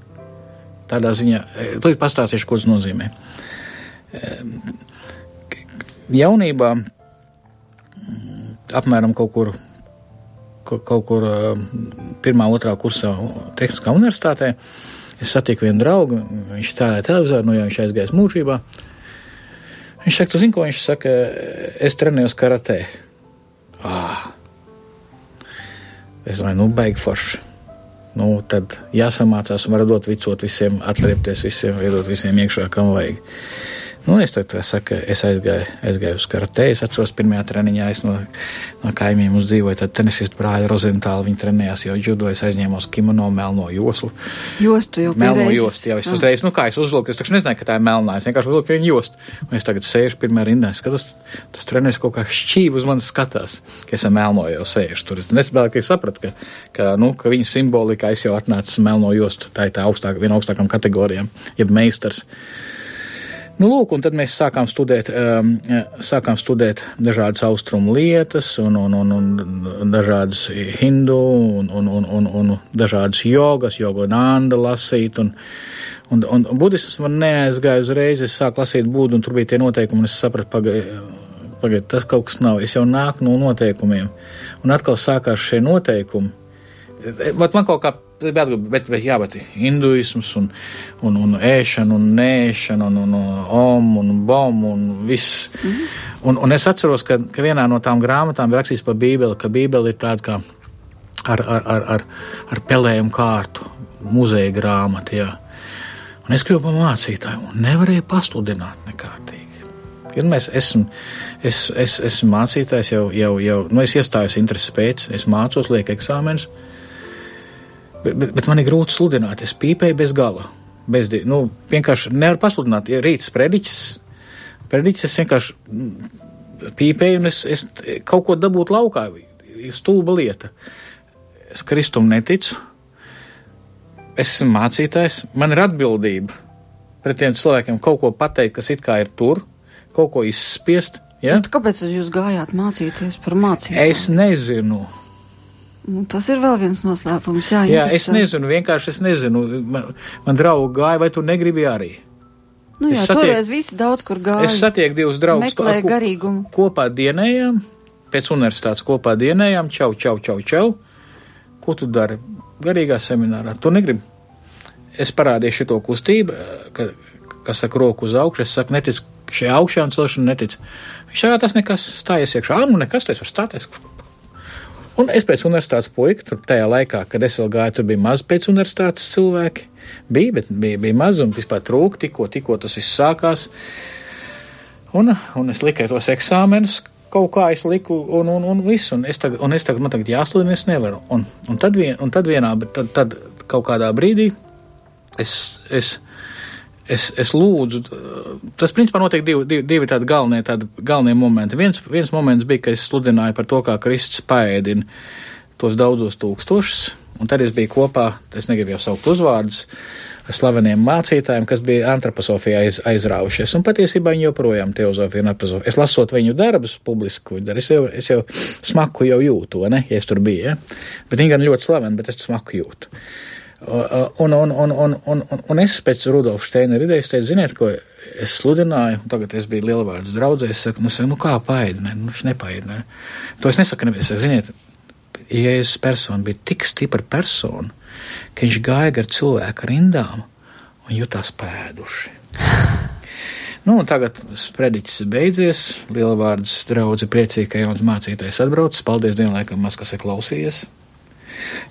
tādā ziņā, eh, tūlīt pastāstīšu, ko tas nozīmē. Eh, jaunībā, mm, apmēram kaut kur, kaut kur pirmā, otrā kursā Tehniskā universitātē, es satiku vienu draugu, viņš cēlēja televizoru, nu jau viņš aizgājis mūžībā. Viņš saka, tu zini, ko viņš saka, es trenējos karatē. Ah. Es domāju, nu, baigi forši. Nu, tad jāsamācās un var dot vicot visiem, atriepties visiem, iedot visiem iekšā, kam vajag. Nu, es tad saku, es aizgāju, aizgāju uz karatē. Es atceros, pirmajā treniņā es no, no kaimiņiem uzdzīvoju. Tad tenisistu brāļa Rozentāla viņa trenējās jau judo. Es aizņēmos kimono melno joslu. Jostu jau melno jostu. Jā, es uzreiz, nu kā es uzvilku, es taču nezināju, ka tā ir melnā. Es vienkārši uzvilku vienu jostu. Un es tagad sēžu pirmā rindā. Es skatos, tas treneris kaut kā šķīvi uz manis skatās, ka es melno jau sēžu tur. Es nesaprotu, ka es sapratu, ka, ka, nu, ka viņa simbolika es jau atnācu melno jostu. Tā ir tā augstākā, viena augstākām kategorijām, jeb meistars. Nu, lūk, un tad mēs sākām studēt, um, sākām studēt dažādas austrumu lietas, un, un, un, un dažādas hindu, un, un, un, un, un dažādas jogas, jogu nanda lasīt. Un, un, un budisms man neaizgāja uzreiz, es sāku lasīt būdu, un tur bija tie noteikumi, un es sapratu, pagaidiet, pagaid, tas kaut kas nav. Es jau nāku no noteikumiem, un atkal sākās šie noteikumi. Bet man kaut kā Bet, bet, bet, jā, bet hinduisms un, un, un ēšana un nēšana un, un, un om un bom un viss. Mm -hmm. un, un es atceros, ka, ka vienā no tām grāmatām bija rakstīts par Bībeli, ka Bībeli ir tāda kā ar, ar, ar, ar, ar pelējumu kārtu, muzeja grāmata, jā. Un es kļuvu par mācītāju un nevarēju pasludināt nekārtīgi. Kad mēs esam, es, es, esmu mācītājs jau, jau, jau, nu es iestājos intereses pēc, es mācos, lieku eksāmenus, bet, bet, bet man ir grūti sludināt. Es pīpēju bez gala. Bez, nu, vienkārši nevaru pasludināt, ja rīts prediķis, prediķis es vienkārši mm, pīpēju un es, es kaut ko dabūtu laukā. Ir stulba lieta. Es Kristum neticu. Es esmu mācītājs, man ir atbildība pret tiem cilvēkiem kaut ko pateikt, kas it kā ir tur, kaut ko izspiest. Ja? Tad kāpēc jūs gājāt mācīties par mācību? Es nezinu. Nu, tas ir vēl viens noslēpums. Jā, Jā, es nezinu, vienkārši es nezinu. Man, man draugi gāja, vai tu negribi arī? Nu, es jā, satieku- toreiz visi daudz kur gāja. Es satieku divus draugus, meklēja ar ko- garīgumu. kopā dienējām, pēc universitātes kopā dienējām, čau, čau, čau, čau. Ko tu dari? Garīgā seminārā. Tu negribi. Es parādīju šo kustību, ka, kas saka roku uz augšu. Es saku, netic šai augšā un celšana netic. Viņš saka, tas nekas stājies iekšā. Ā, nu nekas, tas var stāties. Un es pēc universitātes puika, tur tajā laikā, kad es vēl gāju, tur bija maz pēc universitātes cilvēki. Bija, bet bija, bija maz un vispār trūka, tikko, tikko tas viss sākās. Un, un es liku tos eksāmenus, kaut kā es liku, un, un, un viss. Un es tagad, un es tagad man tagad jāstudē, es nevaru. Un, un, tad, vien, un tad vienā, tad, tad kaut kādā brīdī es, es, es, es lūdzu, tas principā notiek divi, divi, divi tādi galvenie, tādi galvenie momenti. Viens, viens moments bija, ka es sludināju par to, kā Kristus paēdina tos daudzos tūkstošus, un tad es biju kopā, es negribu jau saukt uzvārdus, ar slaveniem mācītājiem, kas bija antroposofijā aiz, aizrāvušies, un patiesībā viņi joprojām teozofiju un antroposofiju. Es lasot viņu darbus publiski, viņi dara, es jau, es jau smaku jau jūtu, ne, ja es tur biju, ja? bet viņi gan ļoti slaveni, bet es smaku jūtu. Un, un, un, un, un, un, un es pēc Rudolfa Steina idejas teicu, ziniet, ko es sludināju, tagad es biju lielvārds draudzē, es saku, nu, saku, nu kā paēdinē, nu, viņš nepaēdinē. To es nesaku, nevies, saku, ziniet, Jēzus persona bija tik stipra persona, ka viņš gāja gar cilvēku rindām un jutās pēduši. <laughs> Nu, tagad sprediķis ir beidzies, lielvārds draudze priecīgi, ka jauns mācītājs atbraucis, paldies Dievam, laikam maz kas ir klausījies,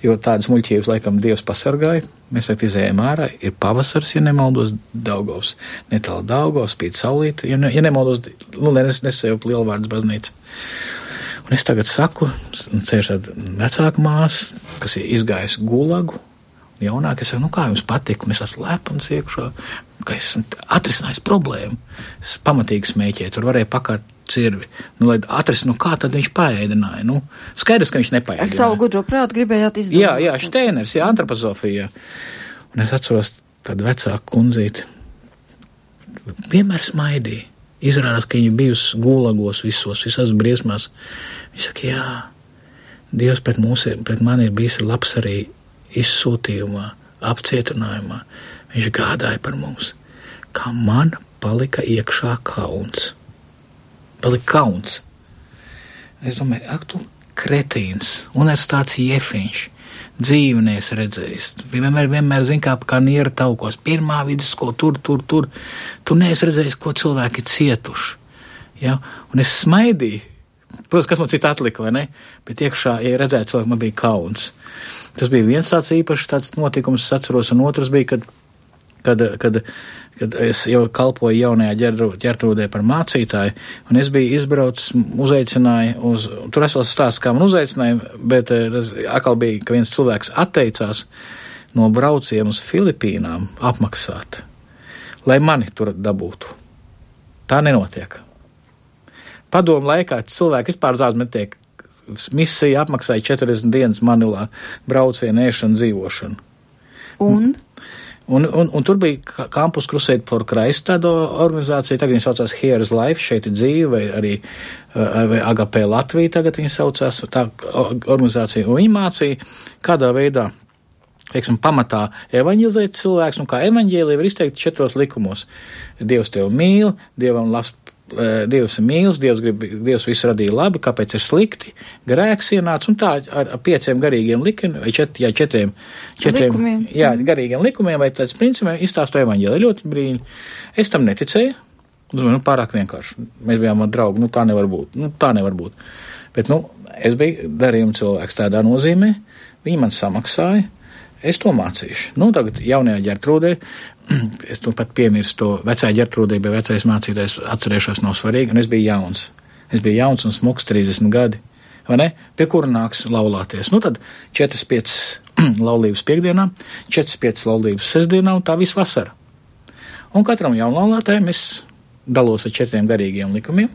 jo tādas muļķības laikam Dievs pasargāja. Mēs tagad izējām ārā, ir pavasars, ja nemaldos, Daugavs, netālu Daugavs, spīd saulīt, ja, ne, ja nemaldos, nu, nes, nesajaukt lielvārds baznīca. Un es tagad saku, ceļš ar vecāku māsu, kas ir izgājusi gulagu, jaunāk, es saku, nu kā jums patīk, un es esmu lepns iekšā, ka esmu atrisinājis problēmu. Es pamatīgi smēķēju, tur varēja pakārt cirvi. Nu, lai atrast, nu kā tad viņš paēdināja. Nu, skaidrs, ka viņš Ar nepaēdināja. savu gudro prātu gribējāt izdarīt. Jā, jā, Steiners, jā, antropozofija. Un es atceros tādu vecāku kundzīti. Vienmēr smaidīja. Izrādās, ka viņa bijusi gulagos visos, visās briesmās. Viņa saka, jā, Dievs pret, mūs, pret mani ir bijis labs arī izsūtījumā, apcietinājumā. Viņš gādāja par mums, kā man palika iekšā kauns. Palika kauns. Es domāju, ak, tu kretīns, universitātes jefriņš, dzīvnieks redzējis. Vienmēr, vienmēr zina, kā, niera taukos. Pirmā vidusskola, tur, tur, tur. Tu neesi redzējis, ko cilvēki cietuši. Ja? Un es smaidīju. Protams, kas man cits atlika, vai ne? Bet iekšā, ja redzētu cilvēku, man bija kauns. Tas bija viens tāds īpašs tāds notikums, es atceros, un otrs bija, kad, kad, kad, kad es jau kalpoju jaunajā ģertrūdē par mācītāju, un es biju izbraucis, uzaicināju uz, tur es vēl stāstu, kā man uzaicināja, bet eh, tas atkal bija, ka viens cilvēks atteicās no brauciena uz Filipīnām apmaksāt, lai mani tur dabūtu. Tā nenotiek. Padomu laikā cilvēki vispār uz ārzemēm netiek. Misija apmaksāja 40 dienas Manilā braucienu, ēšanu, dzīvošanu. Un Un, un, un tur bija ka- Campus Crusade for Christ tāda organizācija, tagad viņi saucās Here's Life, šeit ir dzīve, vai arī vai AGP Latvija tagad viņi saucās, tā organizācija, un viņi mācīja, kādā veidā, teiksim, pamatā evaņģizēt cilvēks, un kā evaņģēlija var izteikt četros likumos. Dievs tevi mīl, Dievam labs. Eh, Dievs ir mīls, Dievs, grib, Dievs visu radīja labi, kāpēc ir slikti, grēks ienāca, un tā ar, pieciem garīgiem likumiem, vai čet, jā, četriem, četriem Likumiem. jā, garīgiem likumiem, vai tāds principiem izstāsto evaņģēliju. Ļoti brīni. Es tam neticēju. Domāju, nu, pārāk vienkārši. Mēs bijām ar draugu, nu, tā nevar būt. Nu, tā nevar būt. Bet, nu, es biju darījuma cilvēks tādā nozīmē, viņi man samaksāja, es to mācīšu. Nu, tagad jaunajā ģertrūdē, <clears throat> es to pat piemirstu, to vecajā ģertrūdē bija vecais mācītājs, atcerēšos nav svarīgi, un es biju jauns. Es biju jauns un smuks 30 gadi, vai ne? Pie kura nāks laulāties. Nu, tad 4-5 <clears throat> laulības piekdienā, 4-5 laulības sestdienā un tā visu vasaru. Un katram jaunlaulātājam es dalos ar četriem garīgiem likumiem.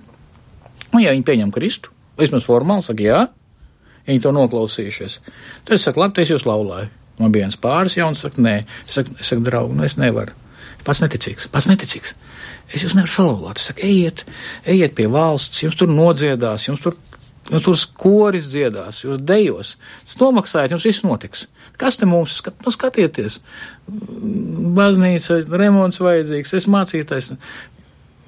Un, ja viņi pieņem Kristu, vismaz formāli saka, jā, ja viņi to noklausījušies, tad es saku, labi, es jūs laulāju. Man bija viens pāris jauns, saka, nē, es saku, es saku draugu, nu es nevaru. Pats neticīgs, pats neticīgs. Es jūs nevaru salauzāt. Es saku, ejiet, ejiet pie valsts, jums tur nodziedās, jums tur Nu, tur koris dziedās, jūs dejos, tas nomaksājat, jums viss notiks. Kas te mums skat, nu, skatieties? Baznīca, remonts vajadzīgs, es mācītājs.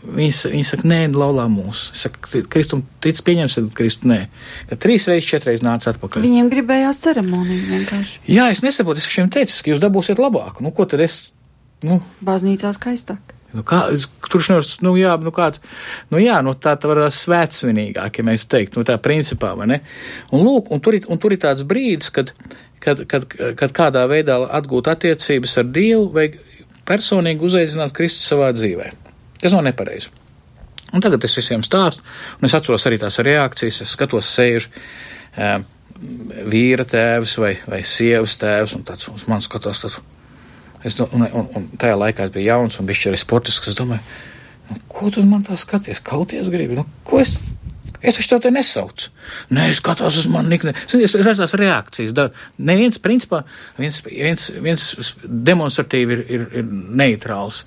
Viņi, viņi saka, nē, laulā mūs. Es saku, Kristum, tic pieņemsiet, Kristu, nē. Ka trīs reizes, četras nāca atpakaļ. Viņiem gribējās ceremoniju vienkārši. Jā, es nesaprotu, es viņiem teicu, ka jūs dabūsiet labāk. Nu, ko tad es, nu, Baznīcā skaistāk. Nu, kā, tur nevar, nu, jā, nu, kāds, nu, jā, nu, tā, tā var svētsvinīgāk, ja mēs teiktu, nu, tā principā, vai ne? Un, lūk, un tur, un tur ir tāds brīdis, kad, kad, kad, kad kādā veidā atgūt attiecības ar Dievu, vajag personīgi uzaicināt Kristu savā dzīvē. Tas nav nepareizi. Un tagad es visiem stāstu, un es atceros arī tās reakcijas, es skatos, sēž um, vīra tēvs vai, vai sievas tēvs, un tāds uz mani skatās, tāds, es, un, un, un tajā laikā es biju jauns un bišķi arī sportisks, es domāju, nu, ko tu man tā skaties, kauties gribi, nu, ko es, Es taču to nesaucu. Nē, es skatos uz mani nikni. Es redzēju reakcijas. Da, neviens, principā, viens, viens, viens demonstratīvi ir, ir, ir neitrāls.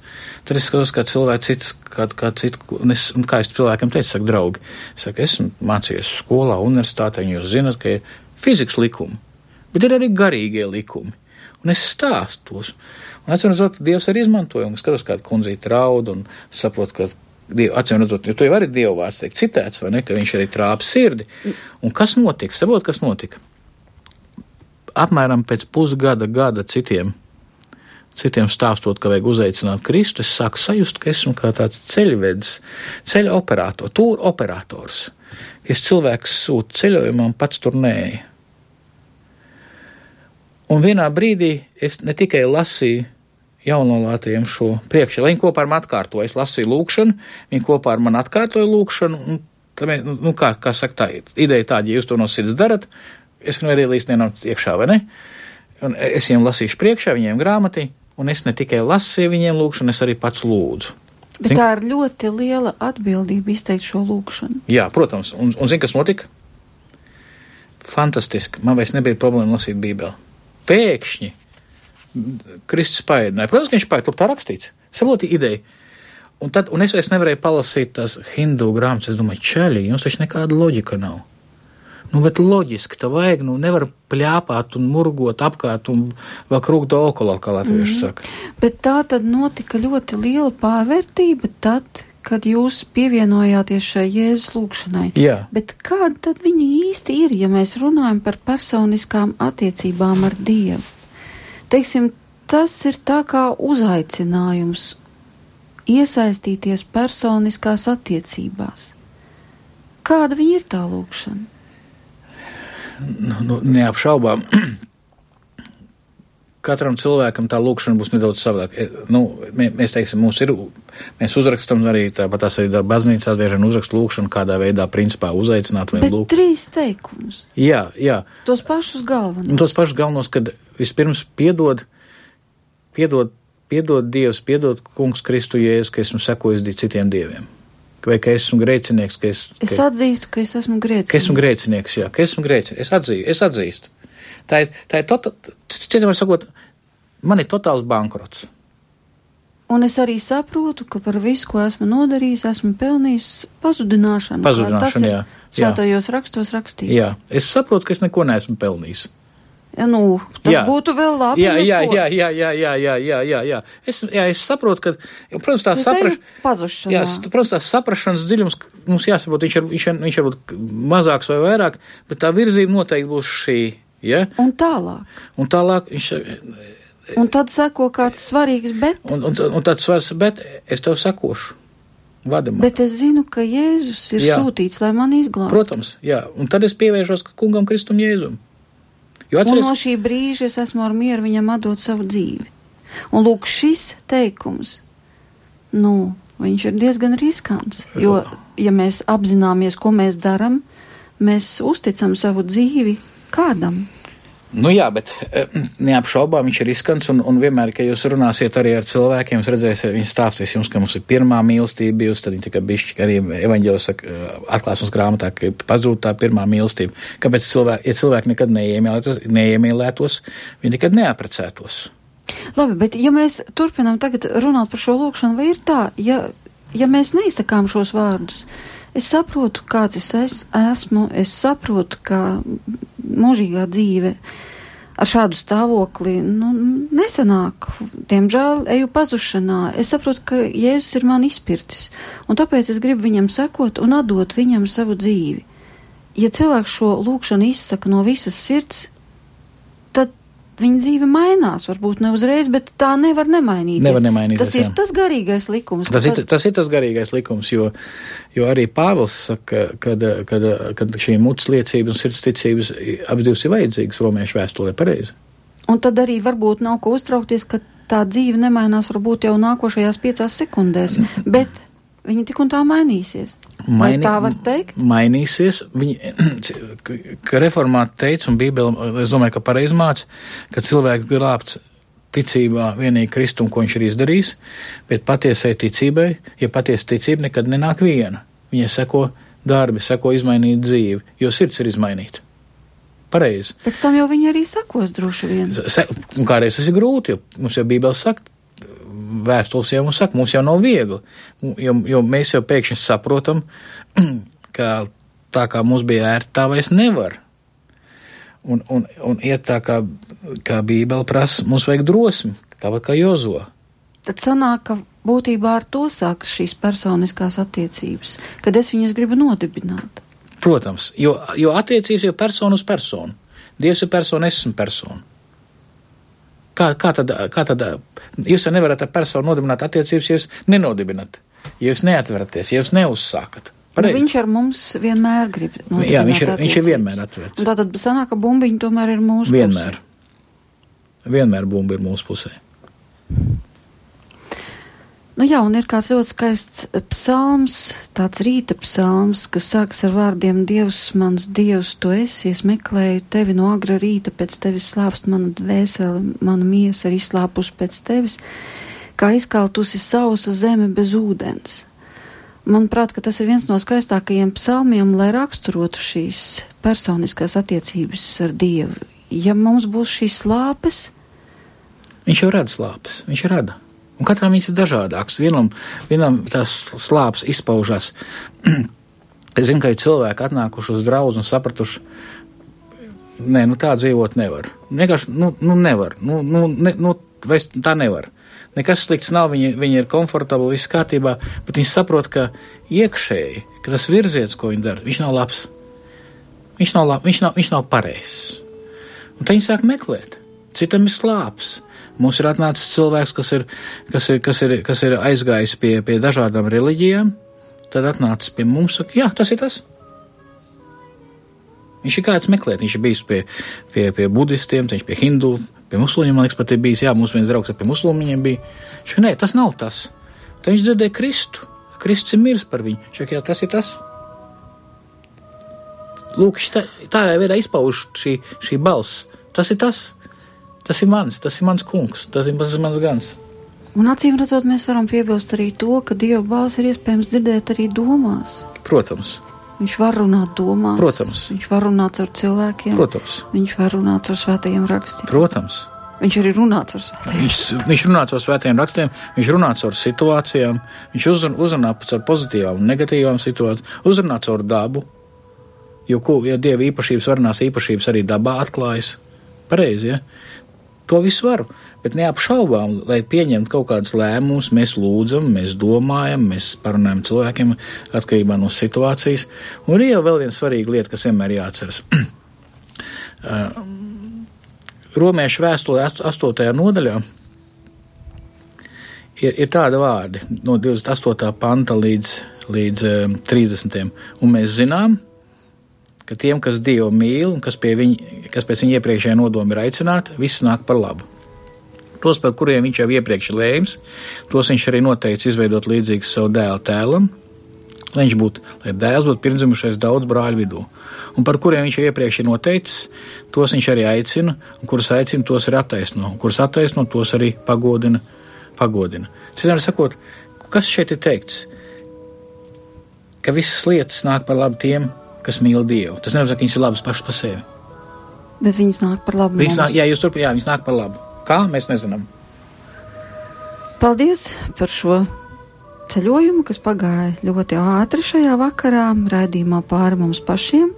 Tad es skatos, kā cilvēks cits, kā, kā citu, un es, un kā es cilvēkam teicu, saka, draugi, es saku, esmu mācījies skolā, universitātē, un jūs zinat, ka ir fizikas likumi, bet ir arī garīgie likumi. Un es stāstu tos. Un, atcīm redzot, Dievs arī izmantoja, un es skatos, kāda kundzīte raud, un saprotu, ka Acīm redzot, tu jau arī Dievu vārds tiek citēts, vai ne, ka viņš arī trāpa sirdi. Un kas notika? Saprot, kas notika? Apmēram pēc pusgada, gada citiem, citiem stāstot, ka vajag uzaicināt Kristu, es sāku sajust, ka esmu kā tāds ceļvedis, ceļa operators, tūra operators. Es cilvēks sūtu ceļojumā, pats tur nēju. Un vienā brīdī es ne tikai lasīju jaunolātiem šo priekšā. Viņi kopā ar mani atkārtoja, es lasīju lūkšanu, viņi kopā ar mani atkārtoja lūkšanu, un tā, nu, kā, kā saka, tā ideja tāda, ja jūs to no sirds darat, es nu arī līdz vienam iekšā, vai ne? Un es viņiem lasīšu priekšā, viņiem grāmatī, un es ne tikai lasīju viņiem lūkšanu, es arī pats lūdzu. Bet zin? tā ir ļoti liela atbildība izteikt šo lūkšanu. Jā, protams, un, un zini, kas notika? Fantastiski, man vairs nebija problēma lasīt Bībeli. Pēkšņi Kristus paēdināja. Protams, ka viņš paēdināja, tur tā rakstīts. Saproti ideja. Un, tad, un es vairs nevarēju palasīt tās hindu grāmatas. Es domāju, čaļi, jums taču nekāda loģika nav. Nu, bet loģiski, tā vajag, nu, nevar pļāpāt un murgot apkārt un vēl krūkt okolā, kā latvieši mm. saka. Bet tā tad notika ļoti liela pārvērtība tad, kad jūs pievienojāties šai Jēzus lūgšanai. Jā. Bet kāda tad viņa īsti ir, ja mēs runājam par personiskām attiecībām ar Dievu? Teiksim, tas ir tā kā uzaicinājums iesaistīties personiskās attiecībās. Kāda viņa ir tā lūkšana? Nu, nu, neapšaubām. <clears throat> Katram cilvēkam tā lūkšana būs nedaudz savādāk. E, nu, mēs teiksim, mums ir, mēs uzrakstam arī tāpat tās arī baznīcās bieži vien uzrakst lūkšanu, kādā veidā principā uzaicināt vai lūgt. Trīs teikumus. Jā, jā. Tos pašus galvenos. Tos pašus galvenos, kad vispirms piedod, piedod, piedod Dievs, piedod Kungs Kristu Jēzus, ka esmu sekojis citiem dieviem. Vai ka esmu grēcinieks, ka es. Es ka, atzīstu, ka es esmu grēcinieks. Ka esmu grēcinieks, jā, ka esmu grēcinieks. Es atzīstu, es atzīstu. Tā ir, tā ir tota, citiem var sakot, man ir totāls bankrots. Un es arī saprotu, ka par visu, ko esmu nodarījis, esmu pelnījis pazudināšanu. Pazudināšanu, jā. Svētajos rakstos rakstīts. Jā, es saprotu, ka es neko neesmu pelnījis. Nu, tas jā. būtu vēl labi. Jā, jā, jā, jā, jā, jā, jā, jā, jā, jā. Es, jā, es saprotu, ka, protams, tā saprašanās. Jā, protams, tā saprašanas dziļums mums jāsaprot, viņš, ir, viņš, ir, viņš ir mazāks vai vairāk, bet tā virzība noteikti būs šī. Ja? Un tālāk. Un tālāk viņš. Un tad sako kāds svarīgs bet. Un, un, un tāds svarīgs bet, es tev sakošu. Vadamā. Bet es zinu, ka Jēzus ir jā. sūtīts, lai mani izglābtu. Protams, jā. Un tad es pievēršos kungam Kristum Jēzum. Jo atceries... Un no šī brīža es esmu ar mieru viņam atdot savu dzīvi. Un lūk, šis teikums, nu, viņš ir diezgan riskants, jo, ja mēs apzināmies, ko mēs darām, mēs uzticam savu dzīvi kādam. Nu jā, bet eh, neapšaubām viņš ir riskants, un, un vienmēr, kad jūs runāsiet arī ar cilvēkiem, redzēsiet, viņi stāstīs jums, ka mums ir pirmā mīlestība bijusi, tad viņi tikai bišķi arī evaņģēlos saka, eh, atklāsmes grāmatā, ka pazūd tā pirmā mīlestība. Kāpēc cilvēki, ja cilvēki nekad neiemīlētos, neiemīlētos viņi nekad neaprecētos? Labi, bet ja mēs turpinām tagad runāt par šo lūkšanu, vai ir tā, ja, ja mēs neizsakām šos vārdus, Es saprotu, kāds es es, esmu, es saprotu, ka mūžīgā dzīve ar šādu stāvokli nu, nesanāk. Diemžēl eju pazušanā. Es saprotu, ka Jēzus ir man izpircis, un tāpēc es gribu viņam sekot un atdot viņam savu dzīvi. Ja cilvēks šo lūgšanu izsaka no visas sirds, viņa dzīve mainās. Varbūt ne uzreiz, bet tā nevar nemainīties. Nevar nemainīties tas ir jā. tas garīgais likums. Tas, ir, tas ir tas garīgais likums, jo, jo arī Pāvils saka, kad, kad, kad šī mutes liecības un sirds ticības abas divas ir vajadzīgas romiešu vēstulē pareizi. Un tad arī varbūt nav ko uztraukties, ka tā dzīve nemainās varbūt jau nākošajās piecās sekundēs, bet viņi tik un tā mainīsies. Maini, Vai tā var teikt? Mainīsies. Viņi, <clears throat> ka reformāti teica, un Bībele, es domāju, ka pareizi māca, ka cilvēks glābts ticībā vienīgi Kristum, ko viņš ir izdarījis, bet patiesai ticībai, ja patiesa ticība nekad nenāk viena. Viņa seko darbi, seko izmainīt dzīvi, jo sirds ir izmainīta. Pareizi. Pēc tam jau viņi arī sakos droši vien. Se, kādreiz tas ir grūti, jo mums jau Bībele saka, vēstules jau mums saka, mums jau nav viegli, jo, jo mēs jau pēkšņi saprotam, <clears throat> ka tā kā mums bija ērti, tā vairs nevar. Un, un, un iet tā, kā, kā Bībele prasa, mums vajag drosmi, tāpat kā Jozo. Tad sanāk, ka būtībā ar to sākas šīs personiskās attiecības, kad es viņas gribu nodibināt. Protams, jo, jo attiecības ir persona uz personu. Dievs ir persona, es esmu persona. Kā, kā, tad, kā tad jūs jau nevarat ar personu nodibināt attiecības, ja jūs nenodibinat, ja jūs neatveraties, ja jūs neuzsākat? Nu, viņš ar mums vienmēr grib. Jā, viņš ir, viņš ir vienmēr atvērts. Tātad sanāk, ka bumbiņi tomēr ir mūsu vienmēr. pusē. Vienmēr. Vienmēr bumbi ir mūsu pusē. Nu jā, un ir kāds ļoti skaists psalms, tāds rīta psalms, kas sākas ar vārdiem Dievs, mans Dievs, tu esi, es meklēju tevi no agra rīta, pēc tevis slāpst mana dvēsele, mana miesa ir izslāpus pēc tevis, kā izkaltusi sausa zeme bez ūdens. Manuprāt, ka tas ir viens no skaistākajiem psalmiem, lai raksturotu šīs personiskās attiecības ar Dievu. Ja mums būs šīs slāpes, Viņš jau rada slāpes, viņš rada. Un katram viņas ir dažādākas. Vienam, vienam tās slāpes izpaužas. <clears throat> es zinu, ka ir cilvēki atnākuši uz draugu un sapratuši, nē, nu tā dzīvot nevar. Vienkārši, nu, nu nevar. Nu, nu, ne, nu, tā nevar. Nekas slikts nav, viņi, viņi ir komfortabli, viss kārtībā, bet viņi saprot, ka iekšēji, ka tas virziens, ko viņi dara, viņš nav labs. Viņš nav, lab, viņš nav, viņš nav pareizs. Un tad viņi sāk meklēt. Citam ir slāpes. Mums ir atnācis cilvēks, kas ir, kas ir, kas ir, kas ir aizgājis pie, pie dažādām reliģijām, tad atnācis pie mums, saka, jā, tas ir tas. Viņš ir kāds meklēt, viņš ir bijis pie, pie, pie budistiem, viņš pie hindu, pie musulmaņiem, man liekas, pat ir bijis, jā, mūsu viens draugs pie musulmaņiem bija. Viņš saka, nē, tas nav tas. Tad viņš dzirdēja Kristu. Kristus ir miris par viņu. Viņš saka, jā, tas ir tas. Lūk, tā, tādā veidā izpauž šī, šī balss. Tas ir tas. Tas ir mans, tas ir mans kungs, tas ir, tas ir mans gans. Un acīm redzot, mēs varam piebilst arī to, ka Dieva balss ir iespējams dzirdēt arī domās. Protams. Viņš var runāt domās. Protams. Viņš var runāt ar cilvēkiem. Protams. Viņš var runāt ar svētajiem rakstiem. Protams. Viņš arī runā ar svētajiem. Viņš, viņš runā ar svētajiem rakstiem, viņš runā ar situācijām, viņš uzrunā par pozitīvām un negatīvām situācijām, uzrunā ar dabu. Jo, ko, ja dieva īpašības, varenās īpašības arī dabā atklājas, pareizi, ja? To visu varu, bet neapšaubām, lai pieņemtu kaut kādus lēmumus, mēs lūdzam, mēs domājam, mēs parunājam cilvēkiem atkarībā no situācijas. Un ir jau vēl viena svarīga lieta, kas vienmēr jāatceras. <clears throat> Uh, Romiešu vēstulē 8. nodaļā ir, ir tāda vārdi no 28. panta līdz, līdz 30. Un mēs zinām, ka tiem, kas Dievu mīl un kas, viņa, kas pēc viņa iepriekšējā nodoma ir aicināti, viss nāk par labu. Tos, par kuriem viņš jau iepriekš lēms, tos viņš arī noteica izveidot līdzīgus savu dēlu tēlam, lai viņš būtu, lai dēls būtu pirmzimušais daudz brāļu vidū. Un par kuriem viņš jau iepriekš ir noteicis, tos viņš arī aicina, un kurus aicina, tos ir attaisno, un kurus attaisno, tos arī pagodina. pagodina. Citām sakot, kas šeit ir teikts? Ka visas lietas nāk par labu tiem, kas mīl Dievu. Tas nenozīmē, ka viņas ir labas pašas par sevi. Bet viņas nāk par labu. Viņas nāk, jā, jūs turpināt, viņas nāk par labu. Kā mēs nezinām. Paldies par šo ceļojumu, kas pagāja ļoti ātri šajā vakarā, raidījumā pāri mums pašiem.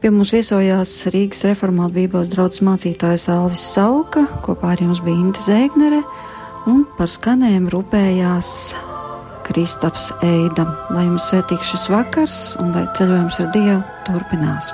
Pie mums viesojās Rīgas reformāta Bībeles draudzes mācītājs Alvis Sauka, kopā ar jums bija Inte Zēgnere, un par skanējumu rūpējās Kristaps Eida. Lai jums svētīgs šis vakars, un lai ceļojums ar Dievu turpinās.